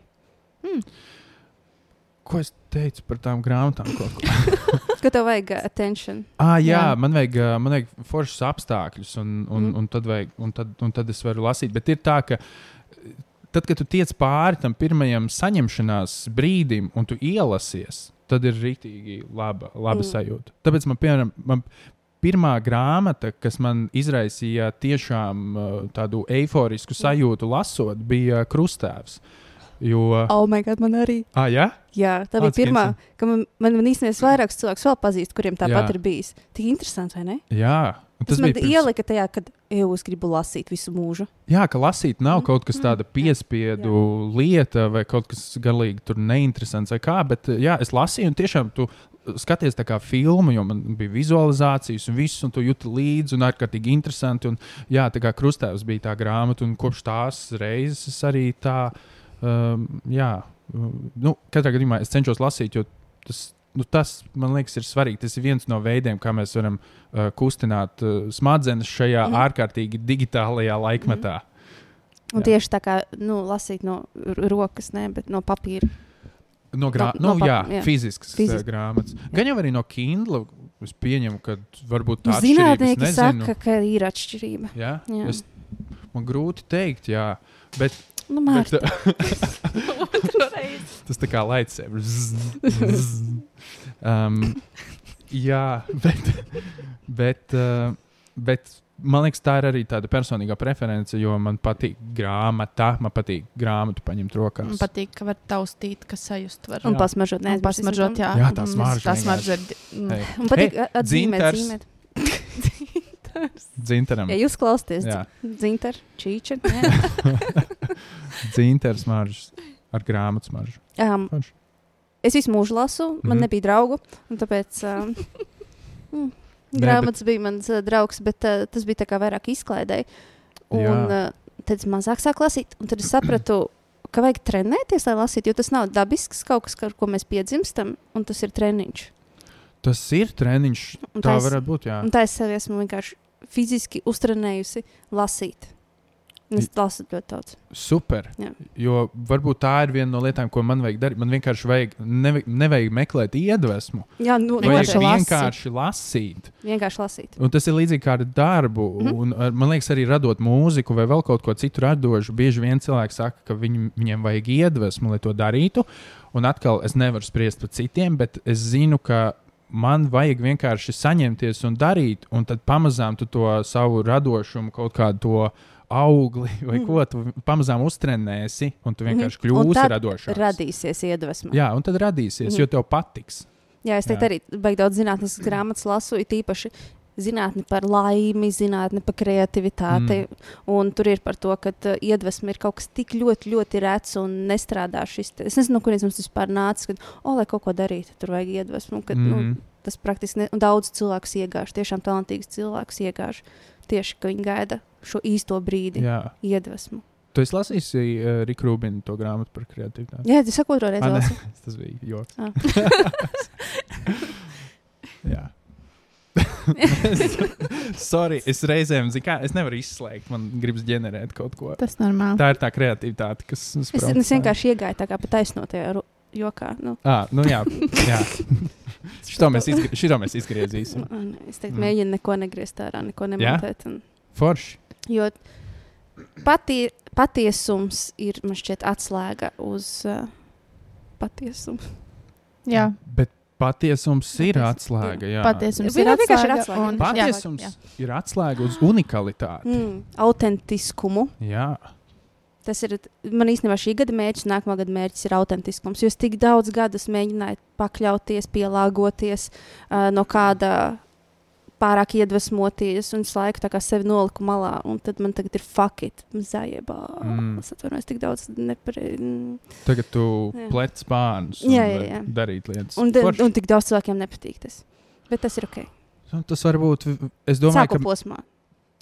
Hmm.
Ko es teicu par tām grāmatām? Kaut ko?
Ka tev vajag uh, attention.
ah, jā,
Jā.
Man, vajag, ā, man vajag foršus apstākļus, un, un,
Mm.
mm. un, tad vajag, un, tad, un tad es varu lasīt. Bet ir tā, ka tad, kad tu tiec pāri tam pirmajam saņemšanās brīdim, un tu ielasies, tad ir rītīgi laba, laba
Mm.
mm. sajūta. Tāpēc man, piemēram, man pirmā grāmata, kas man izraisīja tiešām uh, tādu eiforisku sajūtu lasot, bija Krustēvs. Jo,
Oh, my God, man arī.
ah, jā?
Jā, tā bija
cik
pirmā, ka man, man, man īstenībā vairākus cilvēkus vēl pazīst, kuriem tāpat
Jā.
ir bijis. Tik interesanti, vai ne?
Jā,
Tas, tas man
pirms-
ielika tajā, kad jau es gribu lasīt visu mūžu.
Jā, ka lasīt nav
Mm,
kaut kas
mm,
tāds piespiedu lieta vai kaut kas galīgi tur neinteresants vai kā, bet jā, es lasīju un tiešām tu skaties filmu, jo man bija vizualizācijas un viss, un tu jūti līdzi un ārkārtīgi interesanti. Un, jā, tā kā krustēvs bija tā grāmata, un kopš tās reizes es arī tā, um, jā, nu, katrā gadījumā es cenšos lasīt, jo tas. Nu, tas, man liekas, ir svarīgi. Tas ir viens no veidiem, kā mēs varam uh, kustināt uh, smadzenes šajā mm. ārkārtīgi digitālajā laikmetā.
Un
Jā.
tieši tā kā nu, lasīt no rokas, ne, bet no papīra.
No, grā...
No-
no, nu, jā,
jā.
fiziskas
Fiziski.
Fizisk. grāmatas. Gan jau arī no Kindle. Es pieņemu, ka varbūt
Nu,
tā
Zinātnieki saka, ka ir atšķirība.
Jā?
Jā.
Es Man grūti pateikt, jā. Bet,
Nu,
bet
Mārta,
tas tā kā lightsaber. um, jā, bet, bet, uh, bet man liekas, tā ir arī tāda personīgā preference, jo man patīk grāmata, man patīk grāmatu paņemt rokās.
Man patīk, ka var taustīt, ka sajust var.
un pasmaržot,
Un
neaizmirsīsim
pasmaržot, jā.
Jā, tā
Mm,
smarža
Tā
vienkārši.
smarža ir. mm.
Un patīk
Hei,
atzīmēt,
dzintars.
zīmēt.
Dzintaram.
Ja jūs klausāties, dzintar, čīča.
dzintars maržas ar grāmatu smaržu.
Um,
Forši.
es visu mūžu lasu, man mm. nebija draugu. un Tāpēc um, mm, Grāmatas bija mans uh, draugs, bet uh, tas bija tā vairāk izklaidēji. Un
Jā.
uh, tad es mazāk sāku lasīt, un tad es sapratu, ka vajag trenēties, lai lasītu, jo tas nav dabisks kaut kas, ar ko mēs piedzimstam, un tas ir treniņš.
Tas ir treniņš.
Un
Tā
es-
varētu būt. Jā.
Un tā es sev esmu vienkārši fiziski uztrenējusi lasīt. Es lasu ļoti daudz.
Super.
Jā.
Jo varbūt tā ir viena no lietām, ko man vajag darīt. Man vienkārši vajag, nevajag, nevajag meklēt iedvesmu.
Jā, nu,
Vienkārši
vienkārši lasīt.
vienkārši lasīt.
Un tas ir līdzīgi kā ar darbu. Mm. -hmm. un, ar- man liekas, arī radot mūziku vai vēl kaut ko citu radošu. Bieži vien cilvēki saka, ka viņ, viņiem vajag iedvesmu, lai to darītu. Un atkal es nevaru spriest par citiem, bet es zinu, ka man vajag vienkārši saņemties un darīt, un tad pamazām tu to savu radošumu, kaut kādu to augli vai
Mhm.
mm. ko tu pamazām uztrenēsi, un tu vienkārši
Mhm. Un
kļūsi
tad
radošāks.
Radīsies iedvesma.
Jā, un tad radīsies, mm
Mhm.
jo tev patiks.
Jā, es teiktu, arī baigi daudz zinātniskas grāmatas lasu, it īpaši zinātni par laimi, zinātni par kreativitāti. Mm. Un tur ir par to, ka uh, iedvesma ir kaut kas tik ļoti, ļoti rets un nestrādā šis. te- Es nezinu, no kurienes mums vispār nāca, kad, o, lai kaut ko darītu, tur vajag iedvesmu. Kad, mm. nu,
Mhm.
tas praktiski ne, daudz cilvēku iegāž, tiešām talantīgs cilvēks iegāž. Tieši, ka viņi gaida šo īsto brīdi, Jā. Iedvesmu.
Tu esi lasījis uh, Rika Rūbina to grāmatu par kreativitāti.
Jā, tas ir otru reizi.
Tas bija joks.
Ah.
Jā. Sorry, es reizēm, zinu, kā es nevaru izslēgt. Man gribas ģenerēt kaut ko.
Tas normāli.
Tā ir tā kreativitāte, kas man
Es, es vienkārši iegāju tā kā pa taisnotajā ru- jokā. Nu,
Ah, nu jā, jā. šito, mēs izgr šito mēs izgriezīsim.
es teiktu,
Mm.
mēģinu neko negriezt ārā, neko nemontēt. Un,
Forši.
jo patie, patiesums ir, man šķiet, atslēga uz uh, patiesumu.
Jā,
Bet patiesums ir
Paties-
atslēga. Jā.
patiesums
Jā,
ir
vienkārši ir
atslēga. un-
Patiesums
jā,
ir atslēga uz unikalitāti.
Mm, autentiskumu.
Jā.
Tas ir man īstenībā šī gada mērķis, un nākamā gada mērķis ir autentiskums. Jo es tik daudz gadus mēģināju pakļauties, pielāgoties uh, no kāda pārāk iedvesmoties, un es laiku sevi noliku malā, un tad man tagad ir fuck it, zājībā.
Mm.
Es atvainojos, tik daudz nepare... mm.
Tagad tu
Jā.
plec spārnus
Jā, jā, jā.
darīt lietas.
Un,
Forši.
un tik daudz cilvēkiem nepatīk tas. Bet tas ir ok.
Nu, Tas var būt. Es domāju,
Sākuma
ka
posmā.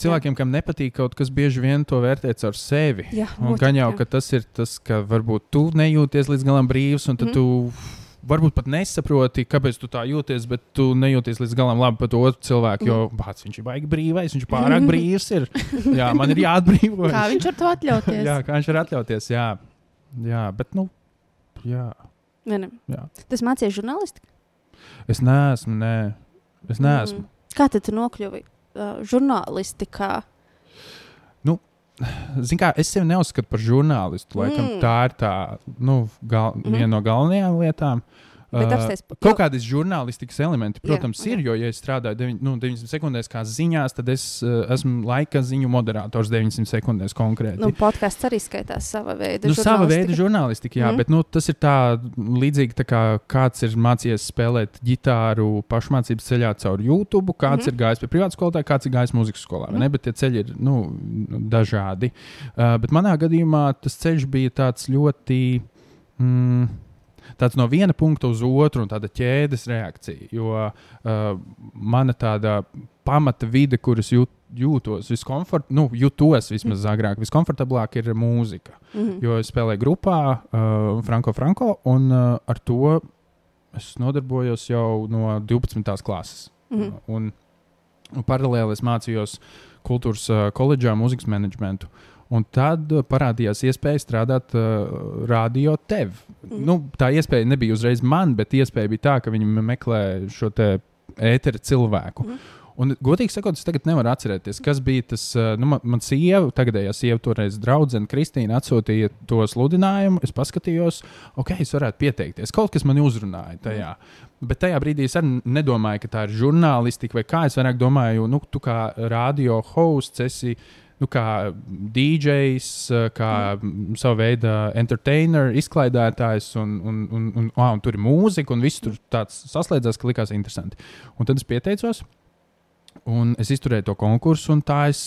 cilvēkiem, kam nepatīk kaut kas, bieži vien to vērtē caur sevi.
Jā,
Un gan jau,
jā.
ka tas ir tas, ka varbūt tu nejūties līdz galam brīvs, un tad mm. Tu varbūt pat nesaproti, kāpēc tu tā jūties, bet tu nejūties līdz galam labi par to cilvēku, jo
Mhm.
bāc, viņš ir baigi brīvais, viņš pārāk brīvs. Ir. Jā, man ir jāatbrīvojas.
Kā viņš var to atļauties?
jā, kā viņš var atļauties. Jā, jā bet nu. Jā.
Nē, nē.
Jā.
Tas mācīja žurnālistiku.
Es neesmu, nē, es neesmu.
Mm. Kā tad tu nokļuvi uh, žurnālistikā?
Kā es sevi neuzskatu par žurnālistu. Laikam,
Mm.
tā ir tā nu, gal, mm viena no galvenajām lietām. Uh,
apstāties pa-
Kaut kādas žurnālistikas elementi, protams,
Jā,
Jā, ir. Jo, ja es strādāju deviņ, nu, 90 sekundēs, kā ziņās, tad es uh, esmu laika ziņu moderators 900 sekundēs konkrēti.
Nu, podkāsts arī skaitās sava veida.
Nu, sava veida žurnālistika, jā, mm.
Mhm.
bet nu, tas ir tā līdzīgi, tā kā kāds ir mācījies spēlēt ģitāru pašmācības ceļā caur YouTube, kāds mm.
Mhm.
ir gājis pie privāta skolotāja, kāds ir gājis muzikas skolā. Mm. Ne? Bet tie ceļi ir nu, dažādi. Uh, bet manā gadījumā tas ceļš bija tāds ļoti. Mm, Tāds no viena punkta uz otru, un tāda ķēdes reakcija. Jo uh, mana tāda pamata vide, kuras jūt, jūtos viskomfort, nu, jūtos vismaz agrāk, viskomfortablāk ir mūzika.
Mhm.
Jo es spēlēju grupā uh, Franko Franko, un uh, ar to es nodarbojos jau no 12. klases.
Mhm.
Un, un paralēli es mācījos kultūras uh, koledžā mūzikas menedžmentu. Un tad uh, parādījās iespēja strādāt uh, radio tev.
Mhm.
Nu, tā iespēja nebija uzreiz man, bet iespēja bija tā, ka viņi me- meklē šo te ēteru cilvēku.
Mhm.
Un, godīgi sakot, es tagad nevaru atcerēties, kas bija tas. uh, Nu, man, man sieva, tagadējā sieva, toreiz draudzene Kristīna atsūtīja to sludinājumu. Es paskatījos, ok, es varētu pieteikties. Kaut kas man uzrunāja tajā. Bet tajā brīdī es arī nedomāju, ka tā ir žurnālistika vai kā. Es vairāk domāju, nu, tu kā radio hosts esi. Nu, kā DJs, kā mm. sava veida entertainer, izklaidētājs, un, un, un, un, un, un tur ir mūzika, un viss tur tāds saslēdzās, ka likās interesanti. Un tad es pieteicos, un es izturēju to konkursu, un tā es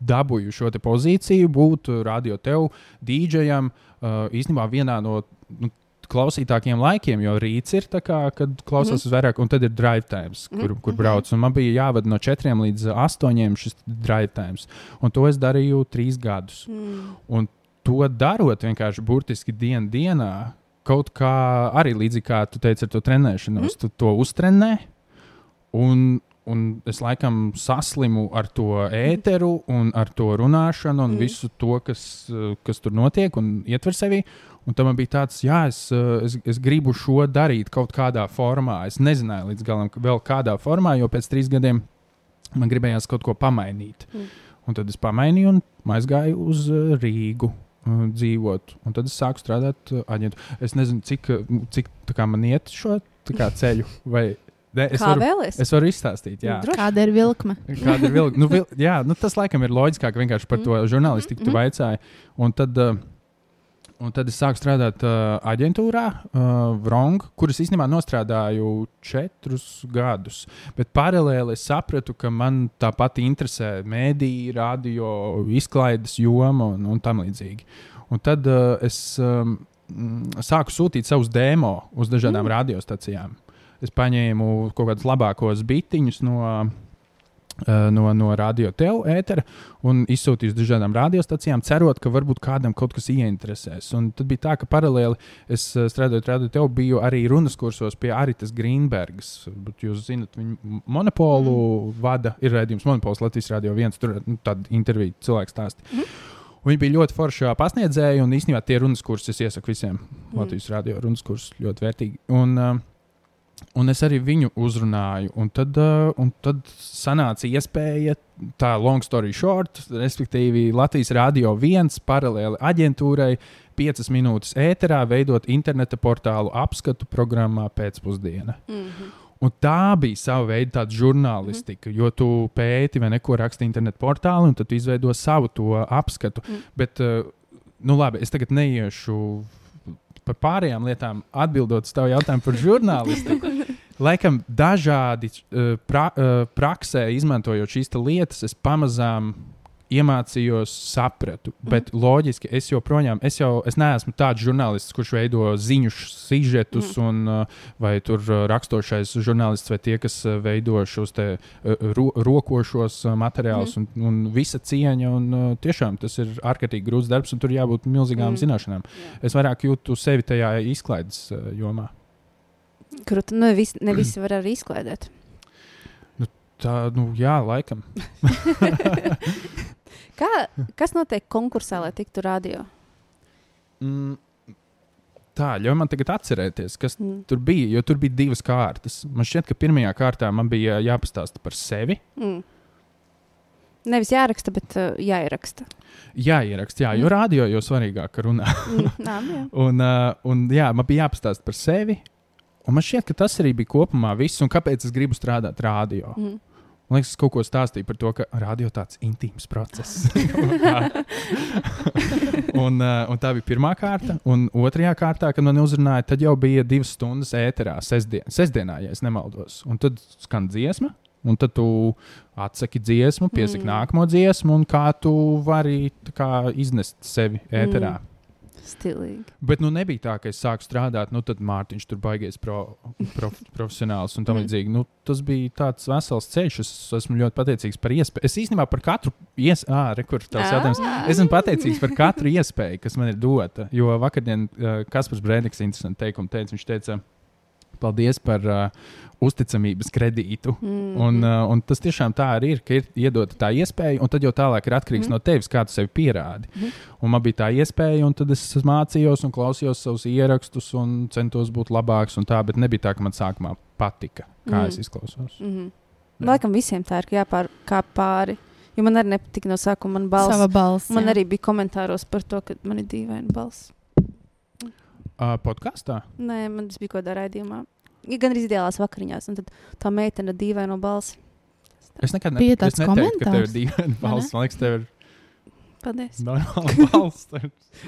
dabūju šo pozīciju, būt radio tev, DJam, īstenībā vienā no nu, klausītākiem laikiem, jo rīts ir tā kā, kad klausās mm. vairāk, un tad ir drive times, kur, kur brauc. Un man bija jāvada no 4 līdz 8 šis drive times, un to es darīju trīs gadus.
Mm.
Un to darot vienkārši burtiski dienu dienā, kaut kā arī līdzīgi kā tu teici ar to trenēšanos, mm. tu to uztrenē. Un, un es laikam saslimu ar to ēteru, un ar to runāšanu, un mm. visu to, kas, kas tur notiek un ietver sevi. Un tam man bija tāds, jā, es, eh, es, es gribu šo darīt kaut kādā formā. Es nezināju līdz galam, vēl kādā formā, jo pēc trīs gadiem man gribējās kaut ko pamainīt.
Mm.
Un tad es pamainīju un aizgāju uz eh, Rīgu. uh, Dzīvot, un tad es sāku strādāt aģentu. Es nezinu, cik, cik tā kā man iet šo kā, ceļu, vai ne, es,
Kā
varu,
vēlies?
es varu izstāstīt. Jā.
Droši.
Kāda ir vilkme?
Kāda ir vilka? Nu, vil, jā, nu, tas laikam ir loģiskāk vienkārši par to žurnālistiku, tu
Mhm.
vaicāji. Un tad, uh, un tad es sāku strādāt uh, aģentūrā, uh, Vrong, kuras īstenībā nostrādāju četrus gadus. Bet paralēli es sapratu, ka man tāpat interesē mēdīņa, radio, izklaides joma un, un tam līdzīgi. Un tad uh, es um, sāku sūtīt savus demo uz dažādām mm. radiostacijām. Es paņēmu kaut kādus labākos bitiņus no, uh, no, no radio tev ētera un izsūtīju uz dažādām radiostacijām, cerot, ka varbūt kādam kaut kas ieinteresēs. Un tad bija tā, ka paralēli es uh, strādājot radio tev, biju arī runas kursos pie Aritas Grīnbergas. Jūs zinat, viņa monopolu mm. vada, ir redzējums monopols Latvijas radio viens, tur nu, tāda intervija cilvēks stāsta. Mm. Viņa bija ļoti forša pasniedzēja, un īstenībā tie runas kursi es iesaku visiem. Mm. Latvijas radio runas kursus ļoti vērtīgi. Un, uh, Un es arī viņu uzrunāju. Un tad, uh, un tad sanāca iespēja, tā long story short, respektīvi Latvijas Rādio 1 paralēli aģentūrai, 5 minūtes ēterā veidot interneta portālu apskatu programmā pēcpusdienā.
Mm -hmm.
Un tā bija sava veida žurnālistika, mm jo tu pēti vai neko raksti internetu portālā, un tad izveido savu to apskatu. Mm. Bet, uh, nu labi, es tagad neiešu par pārējām lietām, atbildot uz tavu jautājumu par žurnālistiku. Laikam dažādi uh, pra, uh, praksē, izmantojot šīs lietas, es pamazām iemācījos, sapratu. Mm. Bet loģiski, es joprojām, es jau es neesmu tāds žurnālists, kurš veido ziņu sižetus, mm. un, uh, vai tur uh, rakstošais žurnālists, vai tie, kas uh, veido šos te ro rokošos materiālus, mm. un, un visa cieņa. Un, tiešām tas ir ārkārtīgi grūts darbs, un tur jābūt milzīgām mm. zināšanām.
Jā.
Es vairāk jūtu sevi tajā izklaides jomā.
Kur tu ne, vis, ne visi var arī izklaidēt.
Tā, nu, jā, laikam.
Kā, kas notiek konkursā, lai tiktu radio?
Mm, tā, ļauj man tagad atcerēties, kas
Mm.
tur bija, jo tur bija divas kārtas. Man šķiet, ka pirmajā kārtā man bija jāpastāsta par sevi.
Mm. Nevis jāraksta, bet uh, jāieraksta.
Jā, ierakst, jā, jo
Mm.
rādio jau svarīgāk runā.
Mm. Nā, jā.
un, uh, un jā, man bija jāpastāsta par sevi. Un man šķiet, ka tas arī bija kopumā viss, un kāpēc es gribu strādāt rādio.
Mm.
Man liekas, es kaut ko stāstīju par to, ka radio tāds intīms process. Un tā. un, un tā bija pirmā kārta. Un otrajā kārtā, kad man uzrunāja, tad jau bija divas stundas ēterā, sestdien, sestdienā, ja es nemaldos. Un tad skan dziesma. Un tad tu atsaki dziesmu, piesaki
Mm.
nākamo dziesmu, un kā tu vari tā kā, iznest sevi ēterā. Mm.
Stilīgi.
Bet nu nebija tā, ka es sāku strādāt, nu tad Mārtiņš tur baigais pro, prof, profesionāls un tam
Mm.
līdzīgi. Nu, tas bija tāds vesels ceļš. Es esmu ļoti pateicīgs par iespēju. Es īstenībā par katru iespēju,
Ah.
Es esmu pateicīgs par katru iespēju, kas man ir dota. Jo vakardien uh, Kaspars Brēniks interesanti teikumu teica. Viņš teica, paldies par uh, uzticamības kredītu.
Mm.
Un, uh, un tas tiešām tā arī ir, ka ir iedota tā iespēja, un tad jau tālāk ir atkarīgs mm. no tevis, kā tu sevi pierādi.
Mhm.
Un man bija tā iespēja, un tad es mācījos un klausījos savus ierakstus, un centos būt labāks. un Tā, bet nebija tā, ka man sākumā patika, kā mm. es izklausos.
Mm -hmm. Laikam visiem tā ir ka jāpār kā pāri. Jo man arī nepatika no sākuma balss.
Balss.
Man
jā.
arī bija komentāros par to, ka man ir dīvaina balss.
Uh, podkāstā?
Nē, man tas bija kaut kādā raidījumā. Ja gan arī ideālās vakariņās, un tad tā meitene ar dīvaino balsi.
Es nekad
Bija
ne, es
tāds
ka tev ir
komentārs,
dīvaina
vai
balss. Man liekas, tev ir
Paldies.
normāla balss.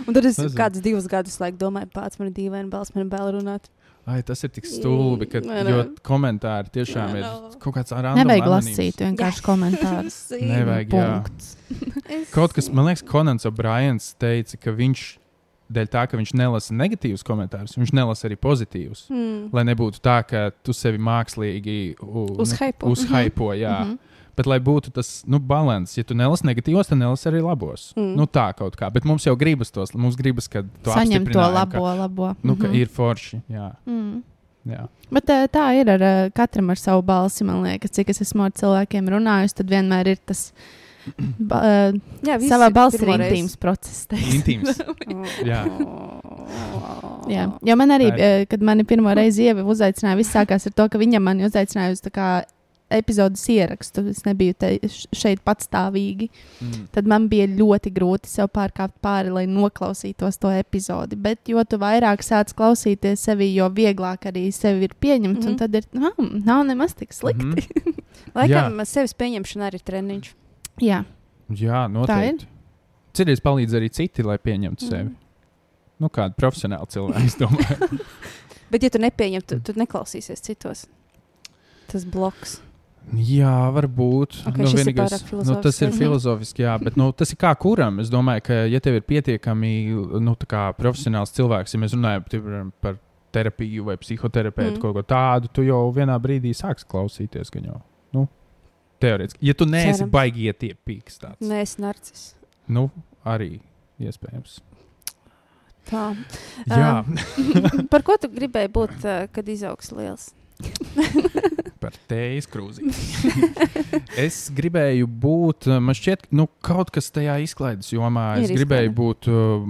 Un tad es
Nezinu.
kādus divus gadus laiku domāju, pats man ir dīvaina balss, man ir bail runāt.
Ai, tas ir tik stulbi, ka komentāri tiešām
Nē,
ir kaut kāds ar
Nevajag lasīt vienkārši komentārus.
Nevajag, jā. Kaut kas, man liekas, Konants O'Briens teica, ka viņš, dēļ tā, ka viņš nelasa negatīvus komentārus, viņš nelasa arī pozitīvus.
Mm.
Lai nebūtu tā, ka tu sevi mākslīgi
Uzhypo.
uzhypo, jā.
Mhm.
Bet, lai būtu tas nu, līdzsvars, ja tu nelasi negatīvos, tad nelasi arī labos.
Mm.
Nu, tā kaut kā. Bet mums jau gribas tos, mums gribas, ka tu
Saņem to labo,
Ka,
labo.
nu, ka
Mhm.
ir forši. Jā,
Mm.
jā.
Bet eh, tā ir ar eh, katram ar savu balsi. Man liekas, cik es esmu ar cilvēkiem runājusi, tad vienmēr ir tas ba, eh,
Jā,
savā balsī ir intīms process.
Intīms. Jā.
Jā, jo man arī, eh, kad mani pirmo reizi ievi uzaicināja, viss sākās ar to, ka viņa mani uzaicināja uz tā kā epizodes ierakstu. Es nebiju šeit patstāvīgi.
Mm.
Tad man bija ļoti grūti sev pārkāpt pāri, lai noklausītos to epizodi. Bet jo tu vairāk sāc klausīties sevi, jo vieglāk arī sevi ir pieņemt. Mm. -hmm. Un tad ir, ah, nav nemaz tik slikti. Mm -hmm.
Laikam sevis pieņemšana arī ir treniņš.
Jā,
Jā, noteikti. Cerēs palīdz arī citi, lai pieņemtu sevi.
Mm.
Nu, kāda profesionāla cilvēka, es domāju.
Bet, ja tu nepieņem, tad tu neklausīsies citos. Tas bloks.
Jā, varbūt.
Ok,
nu,
ir
vienīgais-
pārāk
nu, tas ir
filozofiski.
filozofiski, jā, bet nu, tas ir kā kuram. Es domāju, ka, ja tev ir pietiekami nu, tā kā profesionāls cilvēks, ja mēs runājam par terapiju vai psihoterapeitu,
Mm.
mm. kaut ko tādu, tu jau vienā brīdī sāksi klausīties. gan Jau, nu, teorētiski. Ja tu neesi
Cerams.
baigi ietiepīgs, tāds
Nē, es narcis.
nu, arī iespējams.
Tā.
Jā,
Par ko tu gribēji būt, uh, kad izaugs liels?
par tējas krūzi. es gribēju būt, man šķiet, nu, kaut kas tajā izklaides jomā.
Ir
Es gribēju būt. Uh,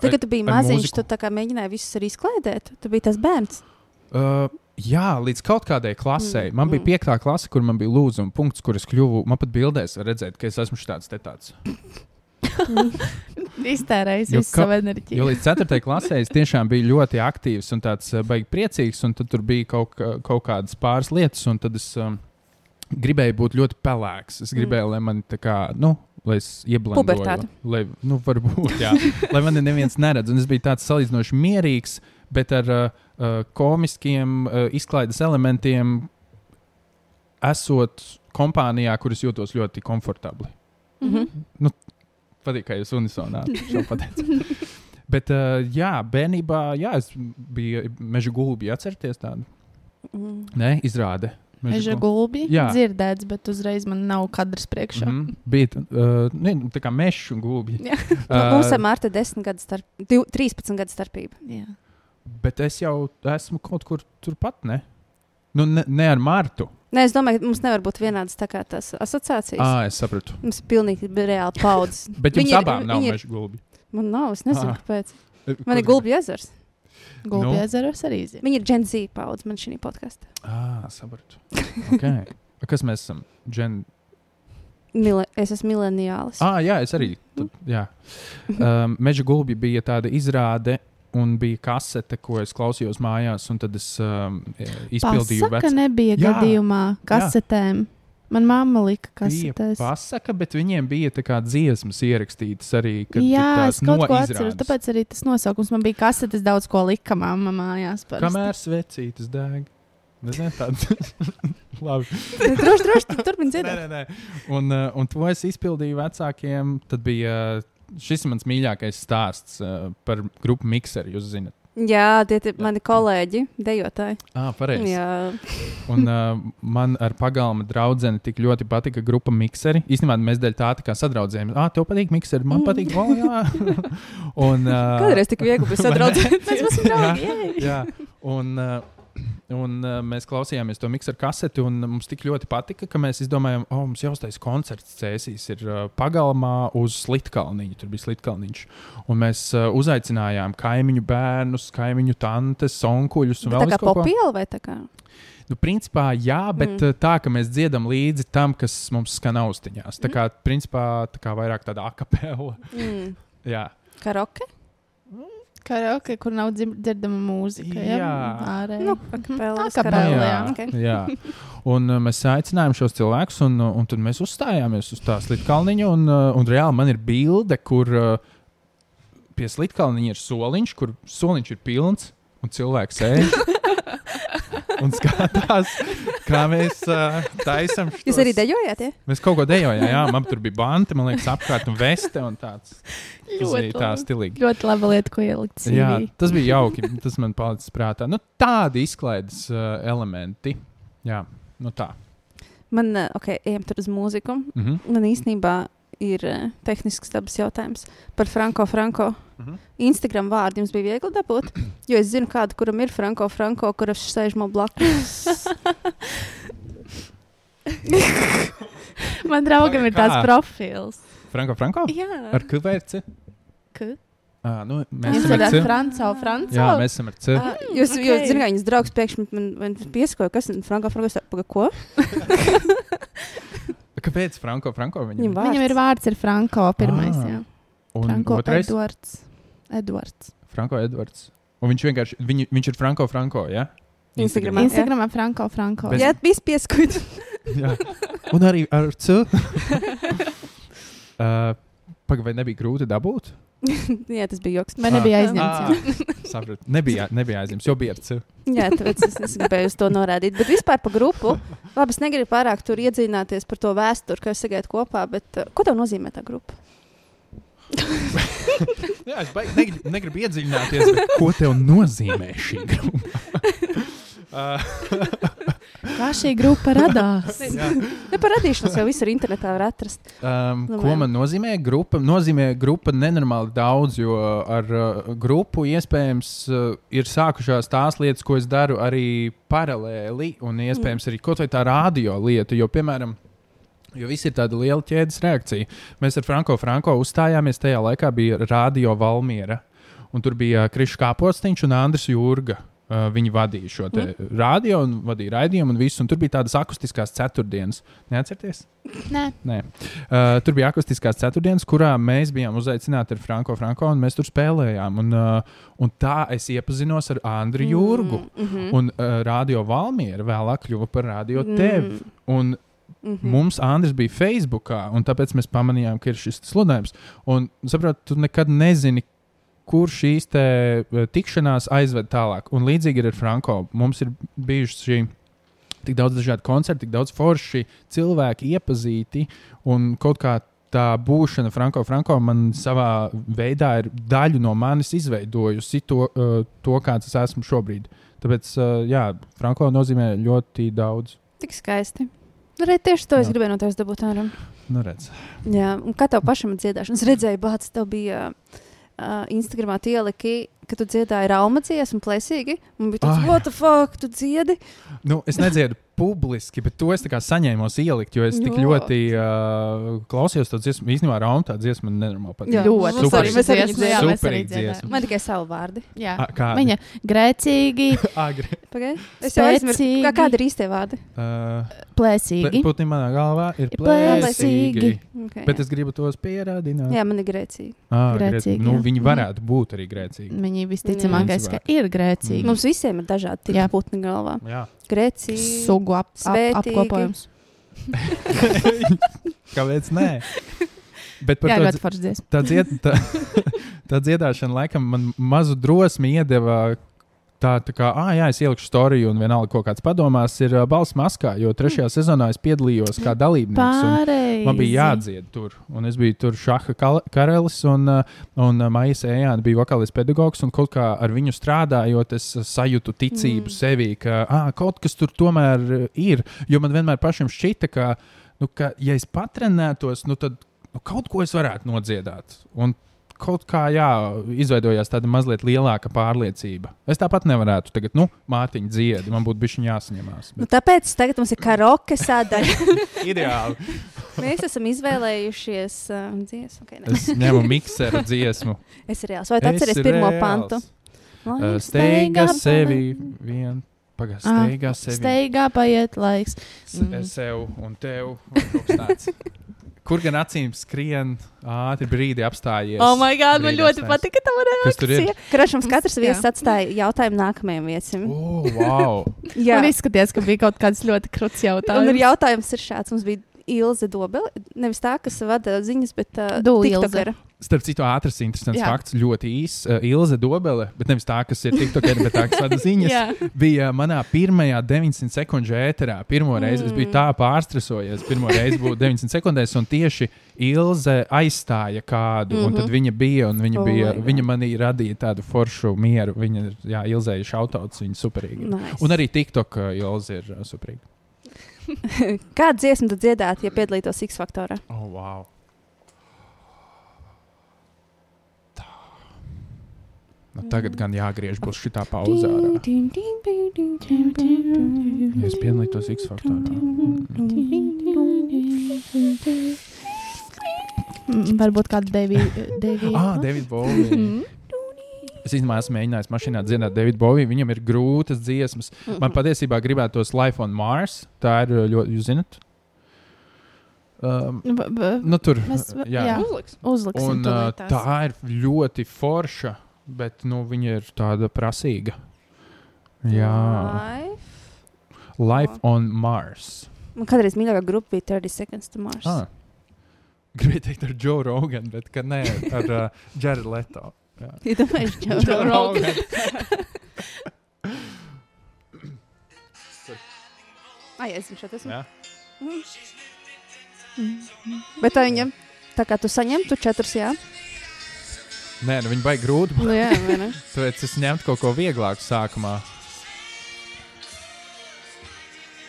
Tad, kad tu biji maziņš,
mūziku.
tu mēģināji visus arī izklaidēt. Tu biji tas bērns.
Uh, jā, līdz kaut kādai klasē.
Mm,
man bija
mm.
piektā klase, kur man bija lūdzu un punkts, kur es kļuvu. Man pat bildēs redzēt, ka es esmu tāds te tāds.
iztērējis visu
ka-
savu enerģiju.
Jo līdz 4. klasē es tiešām biju ļoti aktīvs un tāds uh, baigi priecīgs, un tad tur bija kaut, kaut kādas pāris lietas, un tad es um, gribēju būt ļoti pelēks. Es gribēju, mm. lai man tā kā, nu, lai es.
Pubertāte.
Lai, nu, varbūt, jā, lai mani neviens neredz. Un es biju tāds salīdzinoši mierīgs, bet ar uh, uh, komiskiem uh, izklaides elementiem, esot kompānijā, kuras jūtos ļoti komfortabli.
Mhm.
Patīk, kā jūs unisonā šo pateicat. Bet, uh, jā, bērnībā, jā, es biju meža gulbi. Atcerieties tādu?
Mhm.
Nē, izrāde.
Meža gulbi
Jā.
dzirdēts, bet uzreiz man nav kadrs priekšā.
Mm -hmm. Bija uh, ne, tā kā meža un gulbi.
Jā.
Nu, Mums ar Mārtu ir 10 gadu starp, div- 13 gadu starpība.
Jā.
Bet es jau esmu kaut kur turpat, ne? Nu, ne, ne ar Martu.
Nē, es domāju, ka mums nevar būt vienādas tā kā tās asociācijas.
Ah, es sapratu.
Mums ir pilnīgi reāli paudzes.
Bet jums
ir-
abām nav
ir-
meža gulbi.
Man nav, es nezinu,
Ah.
kāpēc. Man ir gulbi ezers.
Gulbi
Nu.
ezeros arī zina.
Viņi ir Gen Z paudze man šī podkāstā.
Ah, sapratu. Okay. A, Kas mēs esam? Gen...
Mile, es esmu mileniālis.
Ah, jā, es arī. Tad, jā. Um, meža gulbi bija tāda izrāde. Un bija kasete, ko es klausījos mājās, un tad es um, izpildīju
Pasaka
vecu.
nebija
Jā.
gadījumā kasetēm. Man mamma lika
Bija
kasetēs.
pasaka, bet viņiem bija tā kā dziesmas ierakstītas arī.
Jā, es kaut ko atceros. Tāpēc arī tas nosaukums man bija kasetes, daudz ko lika mamma mājās. parasti.
Kamēr svecītas deg. Nezinu. Labi.
droši, droši, tu turpini
Nē,
dzirdēt.
nē, nē. Un, uh, un to es izpildīju vecākiem. Tad bija šis ir mans mīļākais stāsts uh, par grupu Mixer. Jūs zināt,
Jā, tie ir mani kolēģi, dejotāji.
ah, pareizi.
Jā,
Un uh, man ar pagalma draugu tik ļoti patika grupa Mixeri. Īstenībā mēs dēļ tā, tā kā sadraudzējāmies. Ah, tev patīk Mixeri, man
Mm.
patīk. Jā. un, uh,
kādreiz tik viegli bija
vai ne?
sadraudzēt. Mēs esam
Jā.
draugi. jej!
Jā, un, uh, Un, uh, mēs klausījāmies to miksu ar kaseti, un mums tik ļoti patika, ka mēs izdomājām, ka oh, mums jāuztais koncerts Cēsīs ir uh, pagalmā uz Slitkalniņu. Tur bija Slitkalniņš. Un mēs uh, uzaicinājām kaimiņu bērnus, kaimiņu tantes, onkuļus un
Tā
vēl
kā popiela vai tā kā?
Nu, principā, jā, bet mm. tā, ka mēs dziedam līdzi tam, kas mums skan austiņās. Tā kā, principā, tā kā vairāk tāda akapela.
Mm.
Jā,
Karaoke?
Karaoke, kur nav dzirdama mūzika. Ja?
Jā.
Ārēji.
Nu, akapela.
Akapela,
karaoke.
jā.
Okay.
jā. Un uh, mēs aicinājām šos cilvēkus, un, uh, un tad mēs uzstājāmies uz tā slitkalniņa. Un, uh, un reāli man ir bilde, kur uh, pie slitkalniņa ir soliņš, kur soliņš ir pilns, un cilvēks sēž. Un skatās, kā mēs uh, taisām šo
Jūs arī dejojāt? Ja?
Mēs kaut ko dejojām, jā, man tur bija banka, man liekas, apkārt un veste un tāds.
Ļoti
tā stilīgi.
Ļoti laba lieta, ko ielikt. CV.
Jā, tas bija jauki. Tas man palicis prātā. Nu, tādi izklaides uh, elementi. Jā, nu tā.
Man, ok, ejam tur uz mūziku.
Mhm.
Man īstenībā ir uh, tehnisks dabas jautājums par Franko Franko.
Mhm.
Instagram vārdu jums bija viegli dabūt, jo es zinu, kādu, kuram ir Franko Franko, kurš sēž man blakus.
Man draugam ir tāds profils.
Franko, Franko?
Jā,
Ar kāpēc?
Ka?
Ah, nu, mēs esam ar C.
Franco, Franco?
Jā, mēs esam ar C.
Ah, jūs,
ok.
jūs zināt, ka viņas draugs pēkšņi man, man piesakoja, kas ir Franko Franko. Paga, ko?
Kāpēc Franko, Franko?
Viņam
Viņam?
vārds.
Viņam ir vārds, ir Franko pirmais.
Ah.
Jā.
Un
Franko
otrais?
Edvards. Edvards.
Franko Edvards. Un viņš vienkārši, viņ, viņš ir Franko, Franko, jā?
Instagramā. Jā.
Instagramā Franko, Franko.
Bez-
Jā, viss pieskait.
jā. Un arī ar C. uh, Pagaidām, vai nebija grūti dabūt?
Jā, tas bija joks.
Man nebija aizņemts. jā.
Ah, sapratu. Nebija, nebija aizņemts, jo bija ar C.
Jā, tāpēc es, es gribēju to norādīt. Bet vispār par grupu. Labi, es negribu pārāk tur iedziļināties par to vēsturi, kas sagaidā kopā. Bet, uh, ko tev nozīmē tā grupa?
Jā, es baigi, negribu, negribu iedziļināties, bet ko tev nozīmē šī grupa? uh,
Kā šī grupa radās?
jā.
Ja par radīšanos jau visur internetā var atrast.
Um,
Nu,
ko
man-
nozīmē grupa? Nozīmē grupa nenormāli daudz, jo ar uh, grupu iespējams uh, ir sākušās tās lietas, ko es daru arī paralēli, un iespējams arī kaut vai tā radio lieta. Jo, piemēram, Jo viss ir tāda liela ķēdes reakcija. Mēs ar Franko Franko uzstājāmies. Tajā laikā bija Radio Valmiera. Un tur bija Krišs Kāpostiņš un Andris Jurga. Uh, viņi vadīja šo mm. radio un vadīja raidījumu un visu. Un tur bija tādas akustiskās ceturtdienas. Neatcerieties?
Nē,
Nē. Uh, tur bija akustiskās ceturtdienas, kurā mēs bijām uzaicināti ar Franko Franko, un mēs tur spēlējām. Un, uh, un tā es iepazinos ar Andriu Jurgu.
Mm -hmm.
Un uh, Radio Valmiera vēlāk kļuva par Radio Tevi. Un
mm -hmm.
mums Andris bija Facebookā, un tāpēc mēs pamanījām, ka ir šis sludinājums. Un, saprot, tu nekad nezini, kur šīs eh, tikšanās aizved tālāk. Un līdzīgi ir ar Franko. Mums ir bijuši šī tik daudz dažādu koncertu, tik daudz forši cilvēki iepazīti, un kaut kā tā būšana Franko Franko man savā veidā ir daļu no manis izveidojusi to, uh, to kāds es esmu šobrīd. Tāpēc, uh, jā, Franko nozīmē ļoti daudz.
Tik skaisti. Nu, Re, tieši to es
Jā.
gribēju no tevis dabūt ārā.
Nu, redz.
Jā, un kā tev pašam ir dziedāšana? Es redzēju, Bācis, tev bija uh, Instagramā ieliki, ka tu dziedāji raumacies un plēsīgi. Man bija tāds,
Ai.
what the fuck, tu dziedi?
Nu, es nedziedu publiski, bet to es tā kā saņēmos ielikt, jo es tik
Ļoti.
ļoti uh, klausījos to dziesmu. Īstenībā Rauna tā dziesma man nenormāli patīk.
Jā,
ļoti
mums arī- mēs arī
dziesma, jā, mēs arī dziedājām.
Man tikai savu vārdu.
Jā.
A, kādi?
Viņa grēcīgi,
Agri.
Pagaid. Es jau aizmirsu, kā, kādi ir īstie vārdi.
Uh,
plēsīgi.
Putni manā galvā ir plēsīgi.
Okay,
Bet es gribu tos pierādināt.
Jā, man ir grēcīgi.
Ah,
Grēcīgi,
grēcīgi. Nu,
jā.
viņi
Mhm.
varētu būt arī grēcīgi.
Viņi visticamākais, ka ir grēcīgi.
Mm.
Mums visiem ir dažādi tipi putni galvā.
Jā.
Grēcīgi.
Sugu ap, ap, apkopojums.
Kāpēc nē? Bet par
Jā,
to
ļoti foršs dziesma.
tā, dzied, tā, tā dziedāšana laikam man mazu drosmi iedeva. Tā, tā kā, ah, jā, es ielikšu storiju, un vienalga, ko kāds padomās, ir uh, balss maskā, jo trešajā sezonā es piedalījos kā dalībnieks. Man bija jādzied tur, un es biju tur šaha karalis, un, un uh, Maija Ejāna bija vokālis pedagogs, un kaut kā ar viņu strādājot, es sajūtu ticību
Mm.
mm. sevī, ka ah, kaut kas tur tomēr ir. Jo man vienmēr pašam šķita, ka, nu, ka ja es patrenētos, nu, tad nu, kaut ko es varētu nodziedāt. Un kaut kā jā, izveidojās tāda mazliet lielāka pārliecība. Es tāpat nevarētu tagad, nu, mātiņa dziedi, man būtu bijis jāsaņemās.
Nu,
Bet...
tāpēc tagad mums ir karaoke sadaļa.
Ideāli.
Mēs esam izvēlējušies uh, dziesmu. Okay, ne.
Es ņemu mikseru dziesmu.
es ir reāls. Vai tu atceries
Esi
pirmo
reāls.
pantu?
Uh, Steigā sevi vien. Pagaid,
Ah,
steigā sevi.
Steigā paiet laiks.
S- Sev un tev. un. Kur gan acīm skrien ātri brīdi apstājies?
Oh, my God, man ļoti
apstājies.
patika tava
Kas tur ir?
reakcija.
Krašams katrs viesis atstāja jautājumu nākamajam viesim.
Oh, wow.
Jā,
Man izskatījās, ka bija kaut kāds ļoti kruts
un ir
jautājums.
jautājums ir šāds. Mums bija Ilze Dobele, nevis tā, kas vada ziņas, bet uh, tiktokera.
Starp citu, ātrs, interesants
Jā.
fakts, ļoti īss. Uh, Ilze Dobele, bet nevis tā, kas ir TikTok, bet tā, kas vada ziņas. Bija manā pirmajā 900 sekundžu ēterā. Pirmo reizi es biju tā pārstresojies. Pirmo reizi būtu 900 sekundēs, un tieši Ilze aizstāja kādu. Mm -hmm. Un tad viņa bija, un viņa,
Oh
bija, viņa manī radīja tādu foršu mieru. Viņa ir jā, Ilzēja šautauts, viņa superīga.
Nice.
Un arī TikTok uh, Ilze ir uh, superīga.
Kādu dziesmu tu dziedātu, ja piedalītos X faktorā?
Oh, wow. Tā. Nu, tagad gan jāgriež būs šī pauzē. ārā. Ja es piedalītos X faktorā.
Mm, Varbūt kādu Deviju.
Ah, David Bowie. Es īstenībā esmu mēģinājis mašīnā dziedāt Davidu Boviju. Viņam ir grūtas dziesmas. Man patiesībā gribētos Life on Mars. Tā ir uh, ļoti, jūs zinat? Um, nu, tur
Mēs-
jā.
jā.
Uzliks.
Uzliksim
Un, uh, tā ir ļoti forša, bet nu, viņa ir tāda prasīga. Jā,
Life.
Life on Mars.
Man kādreiz mīļākā grupa bija 30 Seconds to Mars.
Ah. Gribēju teikt ar Joe Roganu, bet ka nē, ar uh, Jared Leto. Jā.
Iedomājies, Joe Rogan. Ai, es zinu, šeit esmu.
Jā.
Bet tā viņam, tā kā tu saņemtu četrus, jā?
Nē, nu viņi baigi grūti.
Nu, jā, vai ne?
Tāpēc es ņemtu kaut ko vieglāku sākumā.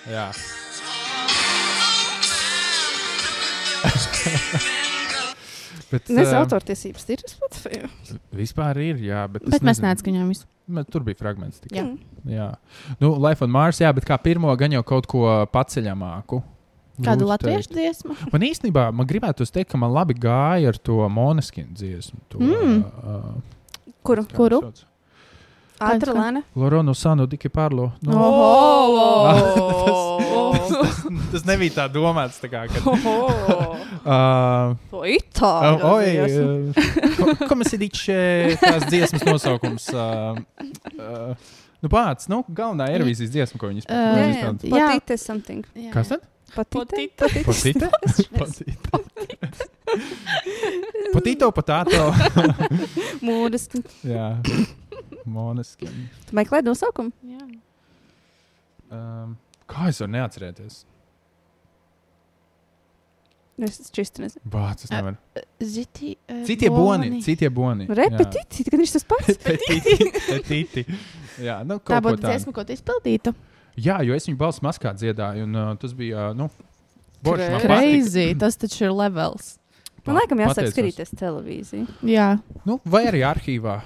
Jā. bet,
Nes
ā,
autortiesības ir Spotify.
Vispār ir, jā. Bet,
Bet
es
mēs neatskaņojam visu.
Bet Tur bija fragments. Tikai.
Jā.
jā. Nu, Life on Mars, jā, bet kā pirmo gan jau kaut ko paceļamāku.
Kādu latviešu
teikt.
dziesmu?
Man īstenībā, man gribētu teikt, ka man labi gāja ar to monēskinu dziesmu. To,
Mm.
uh,
Kuru?
Kuru?
sauc?
Ātra lēna.
Lorono Sanu Diki Parlo. Nu,
Oh!
tas, tas nebija tā domāts. Tā kā, kad,
Oh!
uh,
To itāļu.
Oi, uh, ko mēs diče tās dziesmas nosaukums? Uh, uh, nu, pats, nu, galvenā Eirovīzijas dziesma, ko viņi
Uh,
spēlē.
Jā,
Viņas
jā.
Jā.
Patīte something.
Jā.
Kas tad?
Patīte.
Potīte? Potīte. Potīto, potāto.
Mūdas. Tu
Jā, monēskini.
meklē nosaukumu?
Jā.
Um, kā es varu neatcerēties?
Es čisti nezinu.
Bāc, es nevaru.
Ziti, uh,
Citie boni, citie boni.
Repetīti, kad viņš tas pats.
Petiti, petiti. Jā, nu,
Tā būtu dziesma, ko tu izpildītu.
Jā, jo es viņu balss maskā dziedāju, un uh, tas bija, uh, nu, boršs man.
Crazy, tas taču ir levels.
Man liekas, jāsāk skatīties televīziju.
Jā,
Nu, vai arī arhīvā.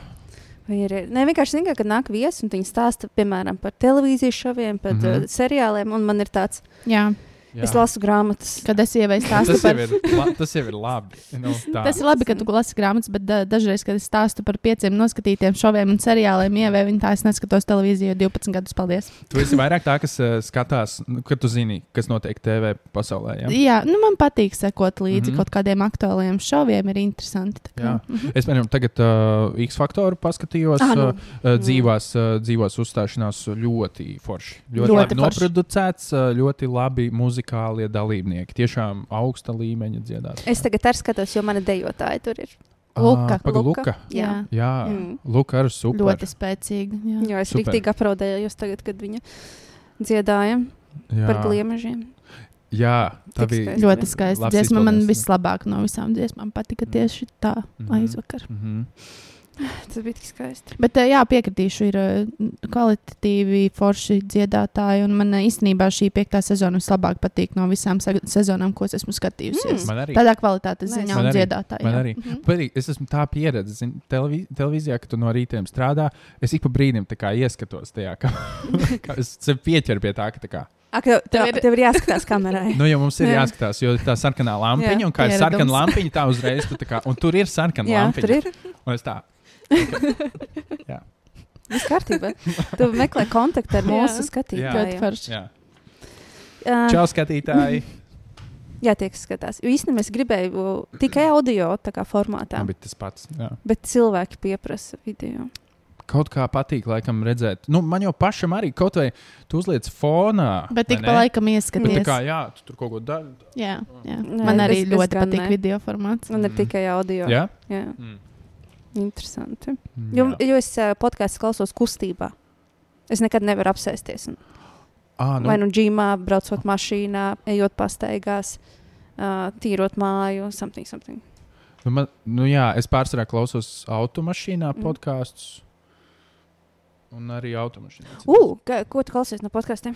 Vai ir, ne vienkārši zinu, kad nāk viesi un viņi stāsta, piemēram, par televīzijas šoviem, par mm. -hmm. seriāliem, un man ir tāds,
jā.
Jā.
es lasu grāmatas.
kad es ievēju stāstu
tas,
par
jau ir, la, tas jau ir labi. Nu, tā.
Tas ir labi, ka tu lasi grāmatas, bet da, dažreiz, kad es stāstu par pieciem noskatītiem šoviem un seriāliem, ievēju viņu tā, es neskatos televīziju jau 12 gadus. Paldies!
Tu esi vairāk tā, kas uh, skatās, nu, kad tu zini, kas notiek TV pasaulē. Ja?
Jā, nu man patīk sekot līdzi mm -hmm. kaut kādiem aktuāliem šoviem, ir interesanti. tā kā.
Jā.
Mhm.
Es piemēram, tagad uh, X faktoru paskatījos.
Ah, nu.
uh, dzīvās, uh, dzīvās uzstāšanās ļoti forši. Ļoti,
Ļoti
labi
forši.
noproducēts, uh, ļoti labi muzikālie dalībnieki. Tiešām augsta līmeņa dziedātāji.
Es tagad arī skatos, jo mana dejotāja tur ir.
Luka.
Ah, Paga,
Luka.
Luka.
Jā.
Jā,
Mm.
mm. Luka arī super.
Ļoti spēcīgi. Jā.
Jo es rīktīgi apraudējos tagad, kad viņa dziedāja
Jā.
par gliemežiem.
Jā, tā
Tik
bija.
skaisti.
Ļoti skaista dziesma. Man vislabāk no visām dziesmām patika tieši tā
Mhm.
aizvakar.
Mhm.
Tas bija tik skaisti.
Bet, eh, jā, piekritīšu, ir eh, kvalitatīvi, forši dziedātāji. Un man eh, īstenībā šī piektā sezona vislabāk patīk no visām se sezonām, ko es esmu skatījusies.
Man arī.
Tādā kvalitātes ziņā
Man
un
arī.
dziedātāji.
Man arī.
Mhm.
Patīk, es esmu tā pieredzējis zin, televī, televīzijā, ka tu no rītiem strādā. Es ik pa brīdim ieskatos tajā, kā, kā es pieķeru pie tā, ka tā kā.
Ak, tev, tev, ir... tev ir jāskatās kamerai.
Nu, jau mums ir
Jā.
jāskatās, jo tā sarkanā lampiņa,
Jā,
un kā ir sarkana lampiņa, tā uzreiz tu tā kā, un tur ir sarkana lampiņa.
tur ir
Un es tā,
viss kārtībā. Tu meklē kontaktu ar
Jā.
mūsu skatītājiem.
forši.
jā.
Jā,
Čau, skatītāji!
jā tie, kas skatās. Jo īstenībā es gribēju tikai audio tā kā formātā,
Man bija tas pats. Jā.
bet cilvēki pieprasa video.
Kaut kā patīk, laikam, redzēt. Nu, man jau pašam arī kaut vai tu uzliec fonā.
Bet tik pa laikam
Bet tā
ieskaties.
kā, jā, tu tur kaut ko dari.
Jā, jā.
Nē,
Man arī
es- es
ļoti patīk
ne.
video formāts.
Man ir
Mm.
tikai audio.
Jā?
jā.
Mm.
Interesanti.
Mm,
Jo, jo es uh, podkāstu klausos kustībā. Es nekad nevaru apsēsties. Un,
Ā,
nu. Vai nu džimā, braucot mašīnā, ejot pastaigās, uh, tīrot māju, something, something.
Nu, man, nu, jā, es pārsvarā klausos automašīnā
Mm.
podkāstus. Un arī automašīnā.
Uh, ka, ko tu klausies no podkāstiem?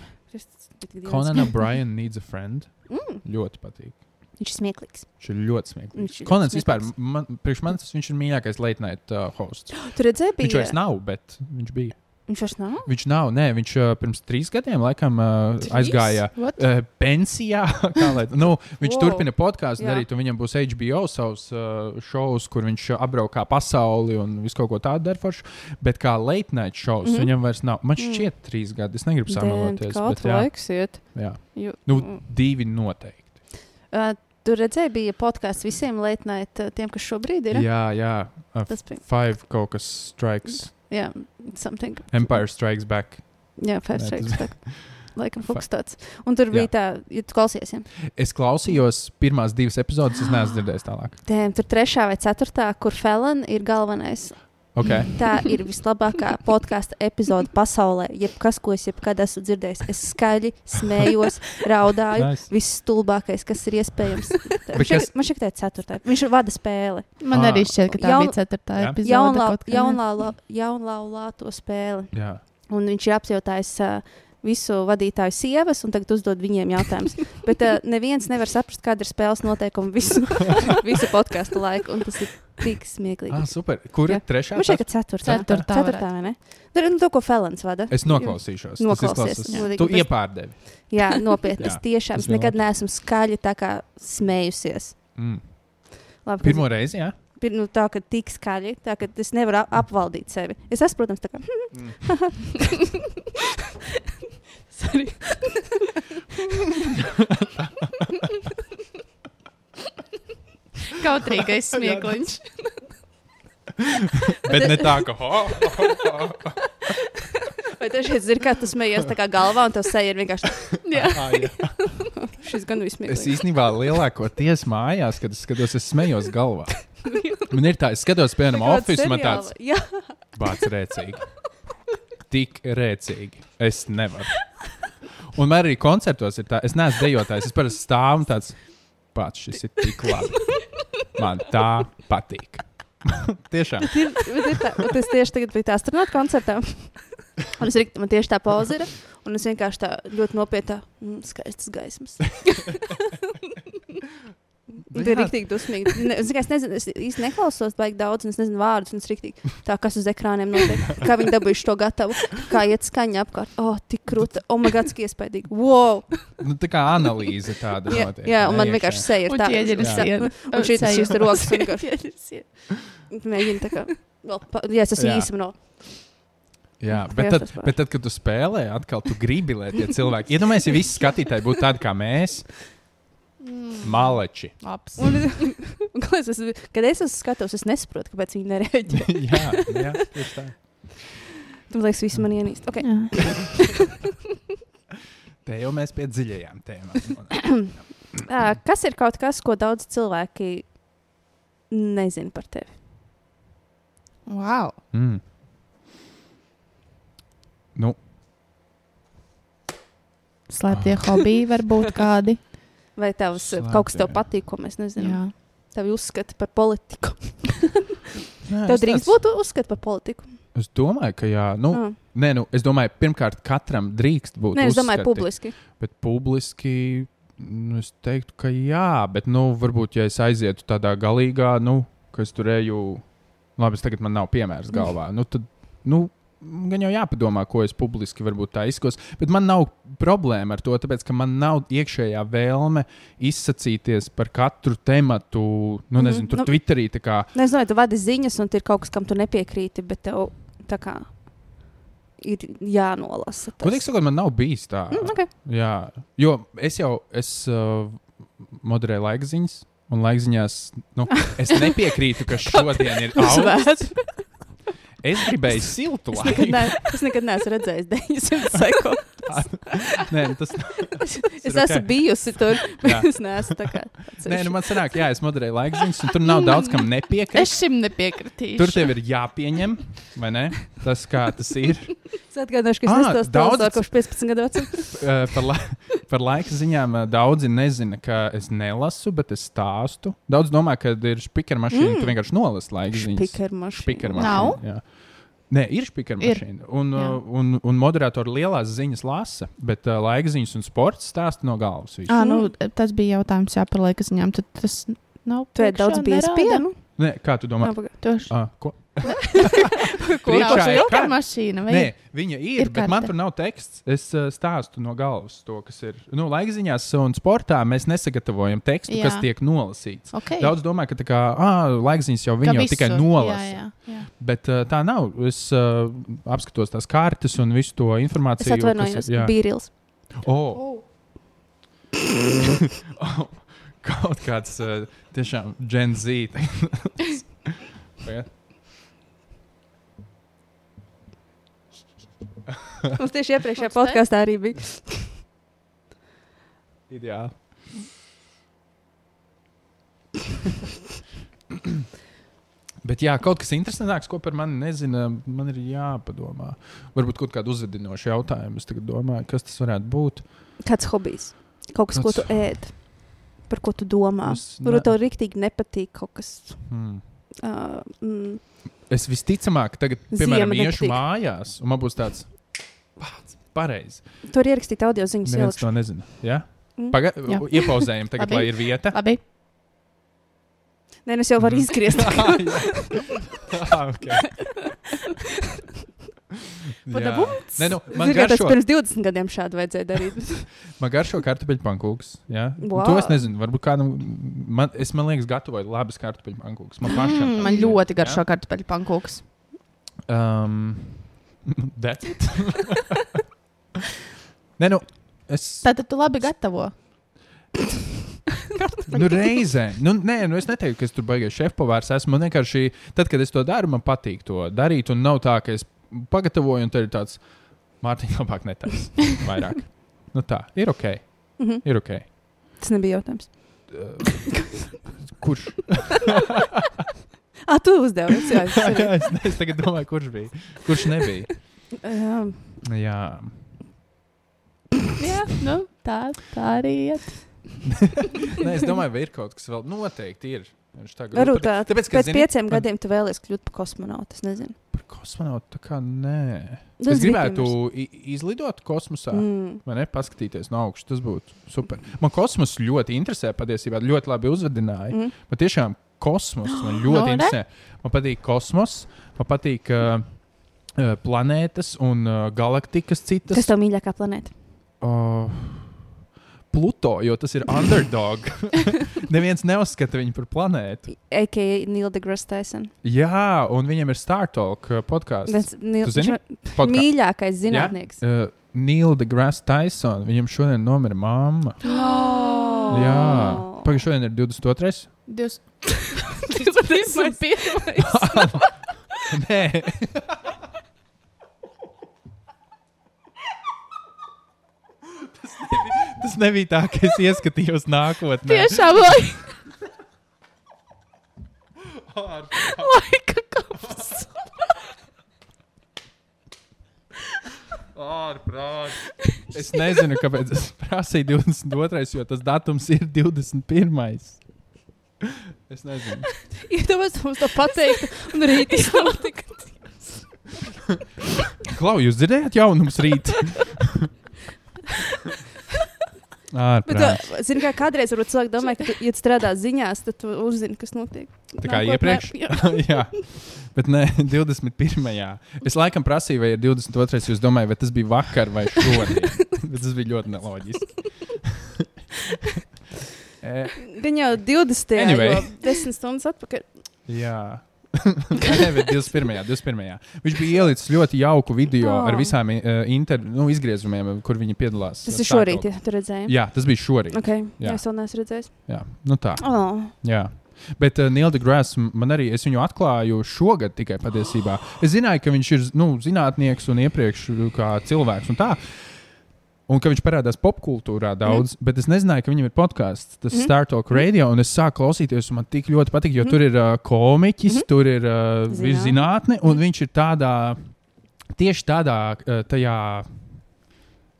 Conan O'Brien needs a friend.
Mm,
Ļoti patīk.
Viņš ir smieklīgs.
Viņš ir ļoti
Viņš
smieklīgs. Konants vispār, man, priekš manis viņš ir mīļākais late night uh, hosts.
Tur redzēji,
Viņš
bija.
vairs nav, bet viņš bija.
Viņš vairs nav.
Viņš nav, nē, viņš uh, pirms trīs gadiem laikam uh,
Trīs?
aizgāja
What?
uh, pensijā. lai- nu, viņš
Wow.
turpina podkāstu darīt, un viņam būs HBO savs uh, šovs, kur viņš apbraukā pasauli un visu kaut ko tādu dara. Forši. Bet kā late night šovs, mm. -hmm. viņam vairs nav. Man
Mm.
šķiet, trīs gadi. Es negribu
tu
jā,
laiks iet?
jā.
Jo,
Nu,
mm.
divi noteikti.
Uh, tur redzēji, bija podkāsts visiem late night, uh, tiem, kas šobrīd ir.
Jā, jā. Uh,
Tas bija.
five kaut kas strikes.
Jā, something.
Empire strikes back.
Jā, Five
Nē,
Strikes Back. Laikam fuks tāds. Un tur bija
Jā.
tā, ja tu klausies, ja?
Es klausījos pirmās divas epizodes, es neesmu dzirdējis tālāk.
Tēm, tur trešā vai ceturtā, kur Felon ir galvenais.
Okay.
Tā ir vislabākā podkāstu epizode pasaulē. Jebkas, ko es jebkad esmu dzirdējis, es skaļi smējos, raudāju.
Nice.
Viss stulbākais, kas ir iespējams.
Bet
Man šķiet,
kas-
man šķiet, ka tā ir ceturtā. Viņš vada spēli.
Man
Ah.
arī šķiet, ka tā
Jaun-
bija ceturtā epizode.
Jaunlā,
kaut kā,
jaunlā, jaunlaulāto spēli.
Jā.
Un viņš ir apjautājis uh, visu vadītāju sievas, un tagad uzdod viņiem jautājumus. Bet uh, neviens nevar saprast, kāda ir spēles noteikuma visu, visu podkāstu laiku. Un tas ir tik smieklīgi.
Ah, super. Kur ir
Jā.
trešā?
Man šķiet, ka ceturtā.
Ceturtā
ceturtā vai ne? Tur ir nu, to, ko Felons vada.
Es noklausīšos.
Jā.
Tu
Bet-
iepārdevi.
Jā, nopietni. Es tiešām es nekad neesmu skaļi tā kā smējusies.
Mm.
Labi,
Pirmo reizi, jā?
Pir, nu, tā kā tik skaļi, tā ka es nevaru ap apvaldīt sevi. Es esmu, protams, tā kā. Sorry.
Kautrīgais smiekliņš.
Bet ne tā, ka. Ho, ho, ho.
Vai šeit zini, kā tu smējies tā kā galvā, un tas seja ir vienkārši
Jā.
Ah, jā.
šis gan
Es
vismīļākais.
īstenībā lielākoties mājās, kad es skatos, es smējos galvā. Man ir tā, es skatos, piemēram, oficiāli, man tāds bācis rēcīgi. Tik rēcīgi. Es nevaru. Un man arī koncertos ir tā, es neesmu dejotājs. Es parasti stāvu un tāds pats, šis ir tik labi. Man tā patīk. Tiešām.
ir, bet ir tā, bet es tieši tagad biju tā astronauta koncertā. Un es rikt, man tieši tā pauze ir. Un es vienkārši tā ļoti nopietni, mm, skaistas gaismas. Tā ir rīktīgi dusmīgi. Ne, es, tikai- es nezinu, es īsti neklausos baigi daudz, un es nezinu vārdus. un Es riktīgi, tā kas uz ekrāniem notiek, kā viņi dabūjuši to gatavu, kā iet skaņa apkārt. O, oh, tik krūta, o, oh, iespaidīgi. Wow!
Nu, tā kā analīze tāda.
Jā,
notiek,
jā, un man
iekšā.
vienkārši seja ir
Un
tā. un-
siena.
Un šī tas
Seja.
šīs rokas vienkārši mēģina tā kā. Vēl, pa, jā, es esmu īsi no.
Jā, bet tad, bet tad, kad tu spēlē, atkal tu gribi, lai tie cilvēki. Iedomājieties, ja visi skatītāji būtu tādi kā mēs, maleči.
Labs.
Un, es, esmu- kad es esmu skatos, es nesaprotu, kāpēc viņi nereaģē.
jā, jā, tieši tā.
Tur liekas, visi man ienīst. Okay.
Te jau mēs pie dziļajām tēmām.
Uh, kas ir kaut kas, ko daudz cilvēki nezina par tevi?
Wow.
Mm. Nu,
Slēptie hobiji var būt kādi.
Vai tavs,
Slēpti,
kaut kas tev
jā.
patīk, ko mēs nezinām?
Jā.
Tavi uzskati par politiku.
Nē,
Tev drīkst
tāds-
būt uzskats par politiku.
Es domāju, ka jā. Nu,
Ah.
Nē, nu, es domāju, pirmkārt, katram drīkst būt.
Nē, es domāju,
uzskati,
publiski.
Bet publiski. Nu, es teiktu, ka jā, bet, nu, varbūt, ja es aizietu tādā galīgā, nu, ka es tur eju, labi, es tagad man nav piemērs galvā, nu, tad, nu, gan jau jāpadomā, ko es publiski varbūt tā izskos. Bet man nav problēma ar to, tāpēc, ka man nav iekšējā vēlme izsacīties par katru tematu, nu,
Mhm,
nezinu, tur
nu-
Twitterī. tā Kā,
Nezinu, tu vadi ziņas, un tur ir kaut kas, kam tu nepiekrīti, bet tev tā kā ir jānolasa.
Godīgi sakot, man nav bijis tā.
Mm, okay.
Jā, jo es jau es, uh, moderēju laikziņas, un laikziņās nu, es nepiekrītu, ka šodien ir augusts. Es gribēju siltu
Es nekad,
laiku.
ne, es nekad neesmu redzējis 900 sekundes.
Nē, nu, tas
Es, es
ir
esmu bijusi tur, bet
Jā.
es neesmu tā kā.
Nē, nu, man sanāk, jā, es moderēju laikziņas, un tur nav daudz kam nepiekrist.
Es šim nepiekritīšu.
Tur tev ir jāpieņem, vai ne? Tas, kā tas ir.
Es atgādināšu, ka es
Ā,
nesu
daudz-
kopš 15 gadu vecuma.
Par, la par laika ziņām daudzi nezina, ka es nelasu, bet es stāstu. Daudz domā, ka ir spīķera mašīna, mm. tu vienkārši nolasi laika ziņas. Špikera
Nav?
jā. Nē, ir spīķera
Ir.
mašīna. Un,
Jā.
uh, un, un moderatori lielās ziņas lasa, bet uh, laika ziņas un sports stāsta no galvas.
À, nu, tas bija jautājums jā, par laika ziņām. Tad tas nav.
Tu esi daudz bijis pienu?
Nē, kā tu domā?
Pagaid.
Toši.
Ah, ko?
Ko
Priekšā
tā
ir
ir? mašīna. Vai?
Nē, viņa ir,
Ir
ir bet man
karte.
tur nav teksts. Es uh, stāstu no galvas to, kas ir. Nu, laika ziņās un sportā mēs nesagatavojam tekstu,
Jā.
kas tiek nolasīts.
Okay.
Daudz domā, ka tā kā ah, laikziņas jau
Ka
viņi jau tikai nolasa.
Jā, jā, jā.
Bet uh, tā nav. Es uh, apskatos tās kartes un visu to
Es
informāciju.
atvainojos,
jā.
Bīrils.
Oh. oh, kaut kāds uh, tiešām Gen Z. Pagaid.
Mums tieši iepriekšējā podkāstā arī bija.
Ideāli. Bet jā, kaut kas interesantāks, ko par mani nezina, man ir jāpadomā. Varbūt kaut kādu uzvedinošu jautājumu. Es domāju, kas tas varētu būt.
Kāds hobijs? Kaut kas, ko
Kāds-
tu ēd, par ko tu domā.
Es ne-
Varbūt tev rīktīgi nepatīk kaut kas.
Hmm.
Uh, mm,
Es visticamāk, tagad, piemēram,
Ziema
iešu
nepatīk.
mājās, un man būs tāds pats, pareizi.
tur ierakstīt audio ziņas. Ielikšu.
to nezina. Ja?
Mm.
Pagaidām,
Jā.
iepauzējam, tagad, lai ir vieta.
Labi.
Nē, nu es jau varu
Mhm.
izgriezt.
Ah, okay. Nē, nu, man
tas
garšo,
pirms 20 gadiem šādi vajadzēja darīt.
man garšo kartupeļu pankūks. Ja?
Wow.
To es nezinu. Varbūt kādam, man, es man liekas, gatavoju labas kartupeļu pankūks. Man pašam.
Mm, man ļoti garšo kartupeļu pankūks.
Um, that's it. Nē, nu, es.
Tātad tu labi gatavo.
Nu, reizē, nu, nē, nu, es neteiktu, ka es tur baigās šefpavārs. Esmu Man vienkārši, tad, kad es to daru, man patīk to darīt. Un nav tā, ka es pagatavoju, un tad ir tāds, Mārtiņš, labāk netaisa vairāk. Nu, tā ir ok.
Mhm.
Ir ok.
Tas nebija jautājums.
Kurš?
Ah, tu uzdevi. Jā,
Jā, jā, es, ne- es tagad domāju, kurš bija. Kurš nebija?
Um,
Jā,
Jā, nu, tā, tā arī iet.
Nē, es domāju, vai ir kaut kas vēl noteikti ir. Viņš tā
Varbūt tā.
Tāpēc, ka,
Pēc
zini,
pieciem
man-
gadiem tu vēlies kļūt par kosmonautu. Es nezinu.
Par kosmonautu tā kā nē.
Tas
Es
bija
gribētu izlidot kosmosā.
Mm.
Vai ne? Paskatīties no augšas. Tas būtu super. Man kosmos ļoti interesē. Patiesībā ļoti labi uzvedināja.
Mm.
Man tiešām kosmos man ļoti
No,
interesē. Man patīk kosmos, man patīk uh, planētas un uh, galaktikas citas.
Kas tev mīļākā planēta?
Uh, Pluto, jo tas ir underdog. Neviens neuzskata viņu par planētu.
A.K.A. Neil deGrasse Tyson.
Jā, un viņam ir Star Talk uh, podkāsts.
Tas Neil,
Tu zini?
viņš
Podka
mīļākais zinātnieks.
uh, Neil deGrasse Tyson. Viņam šodien nomira mamma.
Oh.
Jā, pagaidām, šodien ir 22.
Divs.
21.
Nē, tas, nebija, tas nebija tā, ka es ieskatījos nākotnē.
Tiešām laika, laika kaps.
Ārprāt. Es nezinu, kāpēc es prasīju 22. jo tas datums ir 21. Es nezinu.
Iedomājieties, mums to pateikt, un rītdien notika.
Klau, jūs dzirdējāt jaunumus rīt?
Bet,
Ārprāts.
uh, zini, kā kādreiz varbūt cilvēki domā, ka, tu, ja tu strādā ziņās, tad tu uzzini, kas notiek.
Tā kā
Nākotnē.
iepriekš.
Jā.
Jā, bet ne 21. Es laikam prasīju, vai ir 22. Jūs domājat, vai tas bija vakar vai šodien? bet tas bija ļoti neloģiski. e,
Gan jau 20.
Anyway.
jau 10 stundas atpakaļ.
jā. Nē, bet 21. 21. Viņš bija ielicis ļoti jauku video
Oh.
ar visām uh, inter, nu, izgriezumiem, kur viņi piedalās.
Tas
uh,
ir šorīt, ja tu redzēji.
Jā, tas bija šorīt.
Okay.
Jā.
Jā, es vēl neesmu redzējis.
Jā, nu tā.
Oh.
Jā. Bet uh, Nils Degrāss man arī, es viņu atklāju šogad tikai patiesībā. Es zināju, ka viņš ir nu, zinātnieks un iepriekš uh, kā cilvēks un tā. Un ka viņš parādās popkultūrā daudz, mm. bet es nezināju, ka viņam ir podkāsts, tas mm.
Mhm.
Star Talk Radio. Un es sāku klausīties, un man tik ļoti patīk, jo mm. tur ir uh, komiķis, mm. tur ir uh,
Zinātne.
zinātne, un mm. viņš ir tādā, tieši tādā, uh, tajā.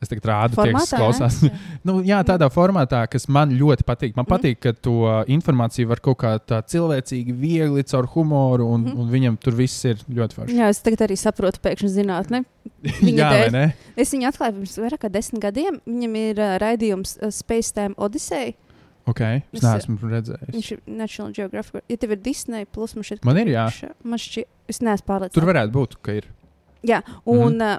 Es tagad rādu, tie, kas
Formātā,
klausās. Nu, jā, tādā formātā, kas man ļoti patīk. Man
Mhm.
patīk, ka to informāciju var kaut kā tā cilvēcīgi, viegli caur humoru, un,
Mhm.
un viņam tur viss ir ļoti forši.
Jā, es tagad arī saprotu pēkšņi zinātni.
jā, vai
dēļ.
ne?
Es viņu atklāju pirms vairāk kā desmit gadiem. Viņam ir uh, raidījums uh, Space Time Odyssey.
Ok, es
Es-
neesmu redzējis.
Viņš ir National Geographic. Ja tev ir Disney, plus man šķiet,
Man ir, jā.
Man šķiet, es neesmu pārliecināts.
Tur varētu būt, ka ir.
Jā, un mm -hmm. uh,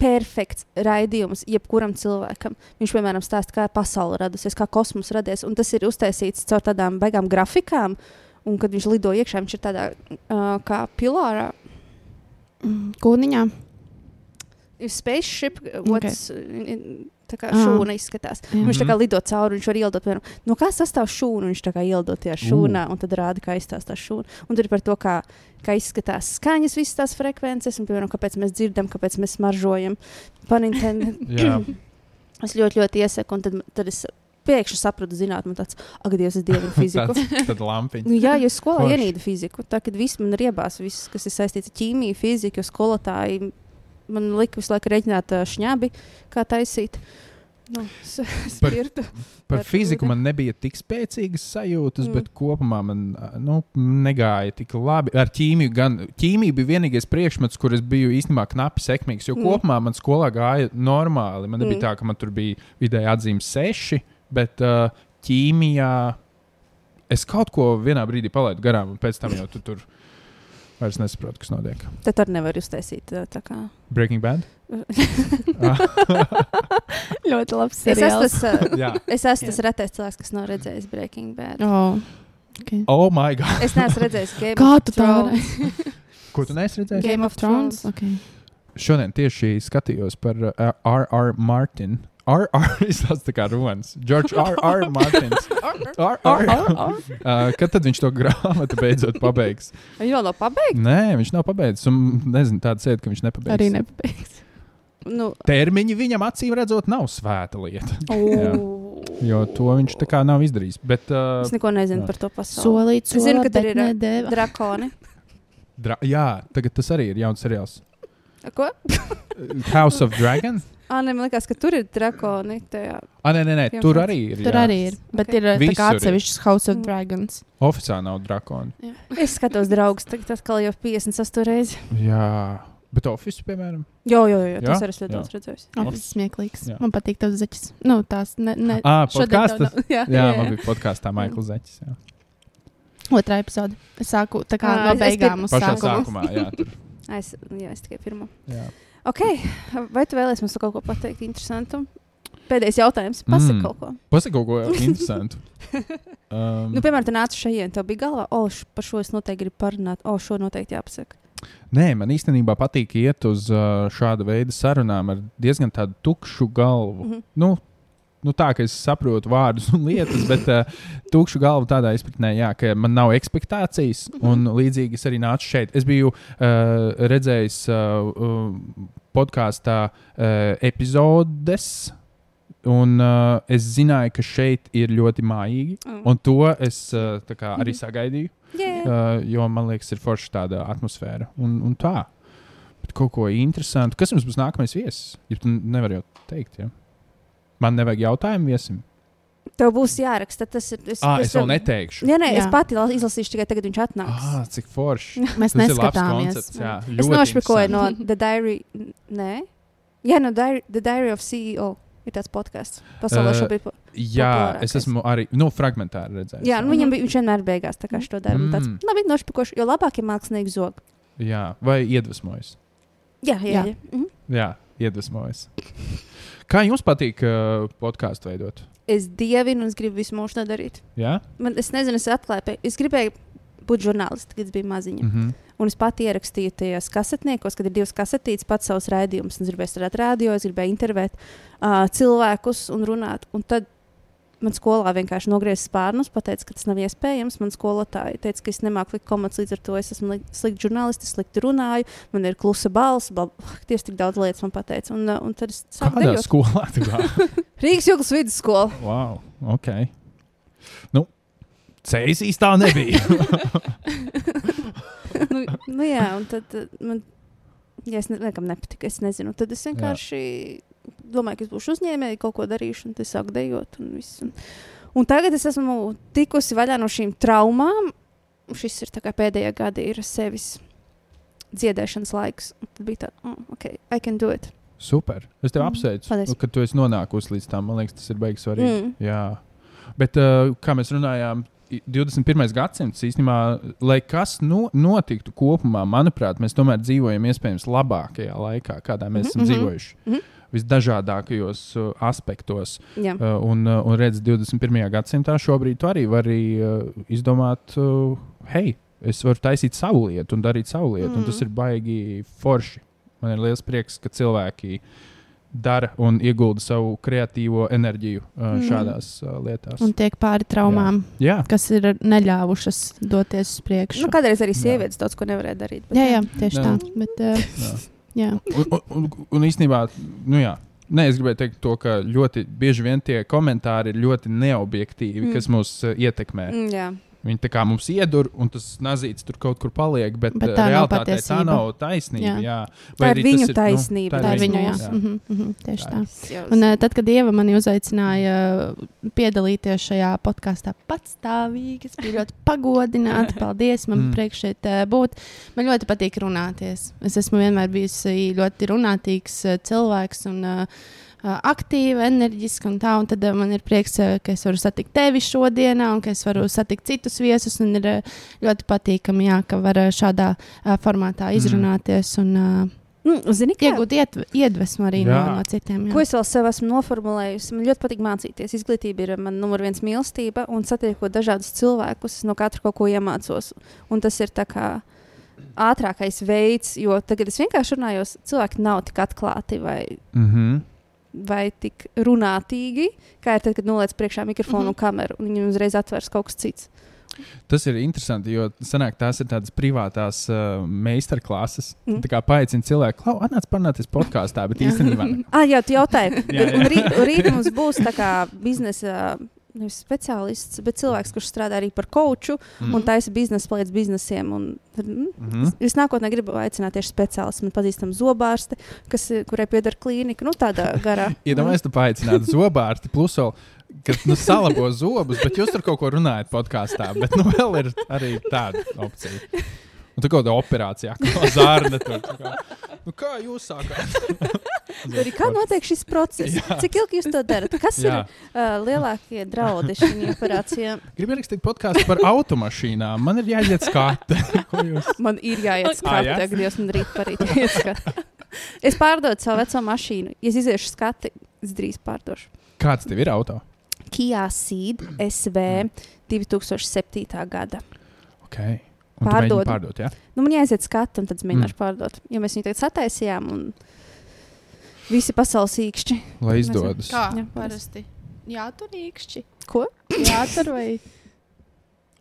perfekts raidījums jebkuram cilvēkam. Viņš, piemēram, stāsta, kā pasaule radusies, kā kosmos radies. Un tas ir uztaisīts caur tādām beigām grafikām. Un, kad viņš lido iekšā, viņš ir tādā uh, kā pilārā.
Mm, Kūniņā.
Ir spaceship, otrs okay. Tā kā
Ah.
šūna izskatās.
Jā.
Un viņš tā
Mhm.
kā lido cauri, viņš var ielidot, piemēram, no kā sastāv šūna. Viņš tā kā ielidot tajā šūnā, un tad rāda, kā izstāsta šūna. Un tur ir par to, kā, kā izskatās skaņas, visas tās frekvences, un, piemēram, kāpēc mēs dzirdam, kāpēc mēs smaržojam. Es ļoti, ļoti iesaku, un tad, tad es pēkšņi sapratu, zināt, man tāds, ak, Dievs, es dievinu fiziku.
Tad, tad lampiņa.
Nu, jā, jo es skolā ienīdu fiziku. Tā kā viss man ir iebāzts, viss, kas ir saistīts ar ķīmiju, fiziku, skolotāji man lika visu laiku rēķināt ā, šņabi, kā taisīt. Nu,
Par-. Par
Bet
fiziku man nebija tik spēcīgas sajūtas,
Mm.
bet kopumā man nu, negāja tik labi. Ar ķīmiju gan. Ķīmija bija vienīgais priekšmets, kur es biju īstenībā knapi sekmīgs. Jo
Mm.
kopumā man skolā gāja normāli. Man nebija
Mm.
mm. tā, ka man tur bija vidēji atzīme seši, bet uh, ķīmijā es kaut ko vienā brīdī palaidu garām, un pēc tam jau tu tur vairs nesaprotu, kas notiek.
Tad tur nevar uztaisīt tā kā.
Breaking Bad?
Ļoti labs
Es esmu
seriāls.
tas, es esmu tas retais cilvēks, kas nav redzējis Breaking Bad.
Oh. Okay.
Oh, my God!
Es neesmu redzējis Game
Kā
of Thrones.
Ko tu neesi redzējis?
Game of Thrones.
Okay.
Šodien tieši skatījos par uh, R.R. Martin. R.R. izstāsta tā kā runas. George R.R. Martins. Uh, kad tad viņš to grāmatu beidzot pabeigs?
Viņa vēl nav pabeigta.
Nē, viņš nav pabeidzis. Un nezinu, tāda sēde, ka viņš nepabeigs.
Arī nepabeigs.
Nu,
Termiņi viņam acīm redzot nav svēta lieta. Jo to viņš tā kā nav izdarījis. Bet, uh,
Es neko nezinu
jā.
par to pasauli.
Solīt,
Es zinu,
solīt,
ka tur
bet
ir,
nedēva.
Drakoni.
dra jā, tagad tas arī ir jauns seriāls.
Ko?
House of Dragon?
Ah, nē, man liekas, ka tur ir drakoni. Tajā.
Ah, nē, nē, nē,
Jā,
tur arī ir.
Tur
jā.
arī ir. Bet
Ok.
ir atsevišķs House of
Mm.
Dragons.
Oficiāli nav drakoni.
Es skatos, draugs, tagad atkal jau 58 reizes.
Jā, bet Office, piemēram.
Jo, jo, jo, tas
Jā?
arī
Jā.
daudz redzējis.
Ir smieklīgs.
Jā.
Man patīk tavs zeķis. Nu, tās ne, ne,
Ah,
šodien
podkāstas?
nav- Jā,
Jā, man bija podkāstā Maikls Zeķis. jā.
Otrā epizode. Es sāku tā kā
Ā,
no beigām uz
Pašā
sākumu.
sākumā, jā,
Es, jā, es tikai pirmo.
Jā.
Ok, vai tu vēlēsies mums kaut ko pateikt interesantu? Pēdējais jautājums. Pasaka
Mm.
kaut ko.
Pasaka kaut ko interesantu. Um,
Nu, piemēram, tu nāc šeit, tev bija galvā, o, š, par šo es noteikti gribu parunāt, o, šo noteikti jāpasaka.
Nē, man īstenībā patīk iet uz uh, šāda veida sarunām ar diezgan tādu tukšu galvu.
Mm -hmm.
Nu, nu, tā, ka es saprotu vārdus un lietas, bet uh, tukšu galvu tādā izpratnē, jā, ka man nav expectācijas.
Mhm.
Un līdzīgi es arī nācu šeit. Es biju uh, redzējis uh, podkāstā uh, epizodes. Un uh, es zināju, ka šeit ir ļoti mājīgi.
Mm.
Un to es uh, kā arī
Mhm.
sagaidīju.
Yeah.
Uh, jo man liekas, ir forša tāda atmosfēra. Un, un tā. Bet kaut ko interesantu. Kas mums būs nākamais viesis? Ja tu nevari jau teikt, ja? Man nevajag jautājumu viesim.
Tev būs jāraksta. Tas ir. Es,
Ah, es vēl neteikšu.
Jā, nē, es
Jā.
pati la- izlasīšu tikai tagad, viņš atnāks.
Ah, cik forši.
Mēs neskatāmies.
koncepts. Jā,
es nošpikoju no The Diary. Nē, jā, no Diary, The Diary of CEO. Ir tāds podkāsts. Pasaulē
Eh,
šobrīd.
Jā, es esmu arī nu, fragmentāri redzējis.
Jā, nu, viņam bija, viņš vienmēr beigās tā kā šo darbu.
Mm.
Tāds, labi, nošpikošu, jo labāk ir mākslinieks zog.
jā, vai iedvesmojas.
Jā, jā,
Jā.
jā. Mhm.
Jā, iedvesmojas. Kā jums patīk uh, podkāstu veidot?
Es dievinu un es gribu visu mūžu to darīt.
Jā,
Man, es nezinu, es atklāju, es gribēju būt žurnālists, kad es biju maziņa.
mm -hmm.
Un es pati ierakstīju tajos kasetniekos, kad ir divas kasetītes, pats savus raidījumus. Es gribēju strādāt radio, es gribēju intervēt uh, cilvēkus un runāt. Un tad man skolā vienkārši nogriezis spārnus, pateica, ka tas nav iespējams. Man skolotāja teica, ka es nemāku likt komandas, līdz ar to es esmu li- slikts žurnālists, slikti runāju, man ir klusa balss, tieši tik daudz lietas man pateica. Un, uh, un tad es sāku dejot.
skolā?
Rīgas jūgas vidusskola.
wow, ok. Nu, Ceļš tā nebija.
nu, nu jā, un tad man, ja es ne, nekam nepatika, es nezinu. Tad es vienkārši domāju, ka es būšu uzņēmēji, kaut ko darīšu, un tas sāk dejot. Un, viss, un, un tagad es esmu tikusi vaļā no šīm traumām. Šis ir pēdējā gada ir sevis dziedēšanas laiks. Un Tad bija tā, oh, ok, I can do it.
Super. Es tev
Mm,
apsveicu,
paldies.
ka tu esi nonākusi līdz tam. Man liekas, tas ir beigas svarīgi.
Mm.
Jā, bet uh, kā mēs runājām, 21. gadsimts īstenībā, lai kas no, notiktu kopumā, manuprāt, mēs tomēr dzīvojam iespējams labākajā laikā, kādā mēs
Mhm,
esam
mhm,
dzīvojuši.
mhm.
Visdažādākajos uh, aspektos.
Jā.
Uh, un, uh, un redz, 21. gadsimtā šobrīd tu arī vari uh, izdomāt, uh, hei, es varu taisīt savu lietu un darīt savu lietu. Mm.
Mm.
Tas ir baigi forši. Man ir liels prieks, ka cilvēki dara un iegulda savu kreatīvo enerģiju uh,
Mm.
šādās uh, lietās.
Un tiek pāri traumām,
Jā,
kas ir neļāvušas doties uz priekšu.
Nu, kādreiz arī
Jā.
sievietes daudz ko nevarēja darīt. bet
jā, jā, tieši
Jā.
tā. Bet, uh,
jā.
jā.
Un, un, un, un īstenībā, nu jā. Nē, es gribēju teikt, to, ka ļoti bieži vien tie komentāri ir ļoti neobjektīvi. Mm. kas mūs uh, ietekmē.
Mm, jā.
Viņi tā kā mums iedur, un tas nazīts tur kaut kur paliek, bet,
Bet
bet
tā nav
tā nav taisnība. Jā.
Jā.
Tā ir
arī
viņu
tas
taisnība,
Nu,
Tā ir viņa, jā.
jā.
Mhm, mhm, tieši tā.
Jau-
Un, uh, tad, kad Ieva mani uzaicināja piedalīties šajā podkāstā patstāvīgi, es biju ļoti pagodināta. Paldies, man
Mm.
mm. priekš šeit uh, būt. Man ļoti patīk runāties. Es esmu vienmēr bijusi ļoti runātīgs uh, cilvēks. Un, uh, uh, Aktīva, enerģiska un tā. Un tad man ir prieks, ka es varu satikt tevi šodienā, un ka es varu satikt citus viesus. Un ir ļoti patīkami, jā, ka var šādā formātā izrunāties un uh,
Mm, zini, kā?
iegūt ietv iedvesmu arī no,
Jā.
no citiem. jā.
Ko es vēl sev esmu noformulējusi? Man ļoti patīk mācīties. Izglītība ir mana numur viens mīlestība, un satiekot dažādus cilvēkus, no katra kaut ko iemācos. Un tas ir tā kā ātrākais veids, jo tagad es vienkārši runāju, cilvēki nav tik atklāti vai,
Mm -hmm.
Vai tik runātīgi, kā ir tad, kad noliec priekšā mikrofonu mm -hmm. un kameru, un viņi uzreiz atvērs kaut kas cits.
Tas ir interesanti, jo sanāk, tās ir tādas privātās uh, meistarklases.
Mm.
Tā kā paaicina cilvēku, klau, atnāc parunāties podkāstā, bet īstenībā.
Ah, jā, tu jautāji.
Jā, jā.
Un rīt, rīt mums būs tā kā biznesa. Nevis speciālists, bet cilvēks, kurš strādā arī par koču mm. un taisa biznesa palīdz biznesiem. Un, mm,
Mm -hmm.
Es nākotnē gribu aicināt tieši speciālistus. Man pazīstam zobārsti, kas, ir- kurai pieder klīnika. Nu, tādā garā.
Iedomājieties, tu paaicinātu zobārsti, plus vēl, kad nu, salabo zobus, bet jūs tur kaut ko runājat podkāstā. Bet nu, vēl ir arī tāda opcija. Un tā kaut kāda operācija, kā zārna. Tur, kā, nu, kā jūs sākāt?
Arī kā notiek šis process?
Jā.
Cik ilgi jūs to darat? Kas
Jā.
ir uh, lielākie draudi šīm operācijām?
Gribu ierakstīt podkāstu par automašīnām. Man ir jāiet jūs?
Man ir jāiet
Ah,
skati,
jā?
tagad jūs man rīt parīt skati. Es pārdodu savu veco mašīnu. Ja es iziešu skati, es drīz pārdošu.
Kāds tev ir auto?
Kia Seed SV 2007. gada.
Okay.
Pārdod.
pārdot, ja?
Nu, man jāiziet skati, un tad es mēģināšu
Mm.
pārdot. Jo mēs viņu tagad sataisījām, un visi pasaules īkšķi.
Lai izdodas.
Kā
Jā,
parasti? Jā, tur īkšķi.
Ko?
Jā, tur vai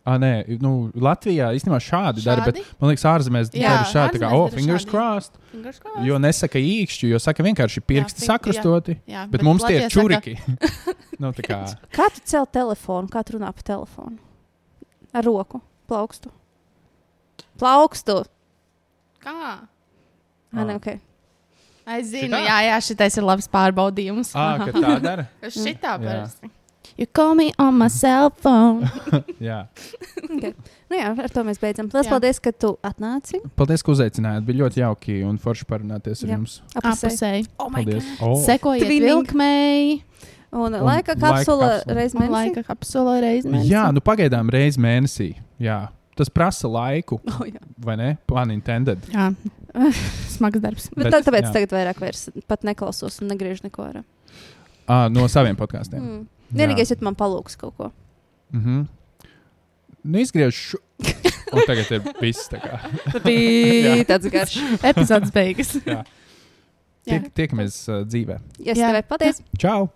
Ah, nē, nu, Latvijā īstenībā šādi, šādi? dara, bet man liekas, ārzemēs
Jā,
dara šādi, tā kā, oh, fingers crossed.
Fingers crossed.
Jo nesaka īkšķi, jo saka vienkārši pirksti
fing-
sakrustoti.
Jā,
Bet mums tie ir
Latvijā saka-
čuriki. nu, kā,
Kā tu cēl telefonu? Kā tu runā pa telefonu? Ar roku, plaukstu. Plaukstu!
Kā?
Ah. Ne, okay.
Es zinu,
Šitā?
jā, jā, šitais ir labs pārbaudījums.
ah, ka tā dara.
Šitā parasti. You call me on my cell phone.
Jā.
Okay. Nu jā, ar to mēs beidzam. Lielas paldies, ka tu atnāci.
Paldies, ka uzaicinājāt. Bija ļoti jauki un forši parunāties ar
Jā.
jums.
Apusēji.
Oh my
Paldies.
God.
Oh.
Sekojiet vilkmēji.
Un,
Un
laika kapsula
Un
mēnesī.
laika kapsula reizi.
Jā, nu pagaidām reizi mēnesī. Jā. Tas prasa laiku,
Oh, jā.
vai ne? Pun intended.
jā. Smags darbs.
Bet,
Bet,
tāpēc
jā.
tagad vairāk vairs pat neklausos un negriežu neko ārā.
Ah, no saviem podkāstiem.
Mm. Vienīgais, ja man palūgs kaut ko.
Mm -hmm. Nu, izgriežu. Un tagad ir viss. tā kā.
Bija
Jā.
tāds garš.
Epizodes beigas. Jā.
Tiek, tiekamies uh, dzīvē.
Ja es
Jā.
tev paties.
Čau!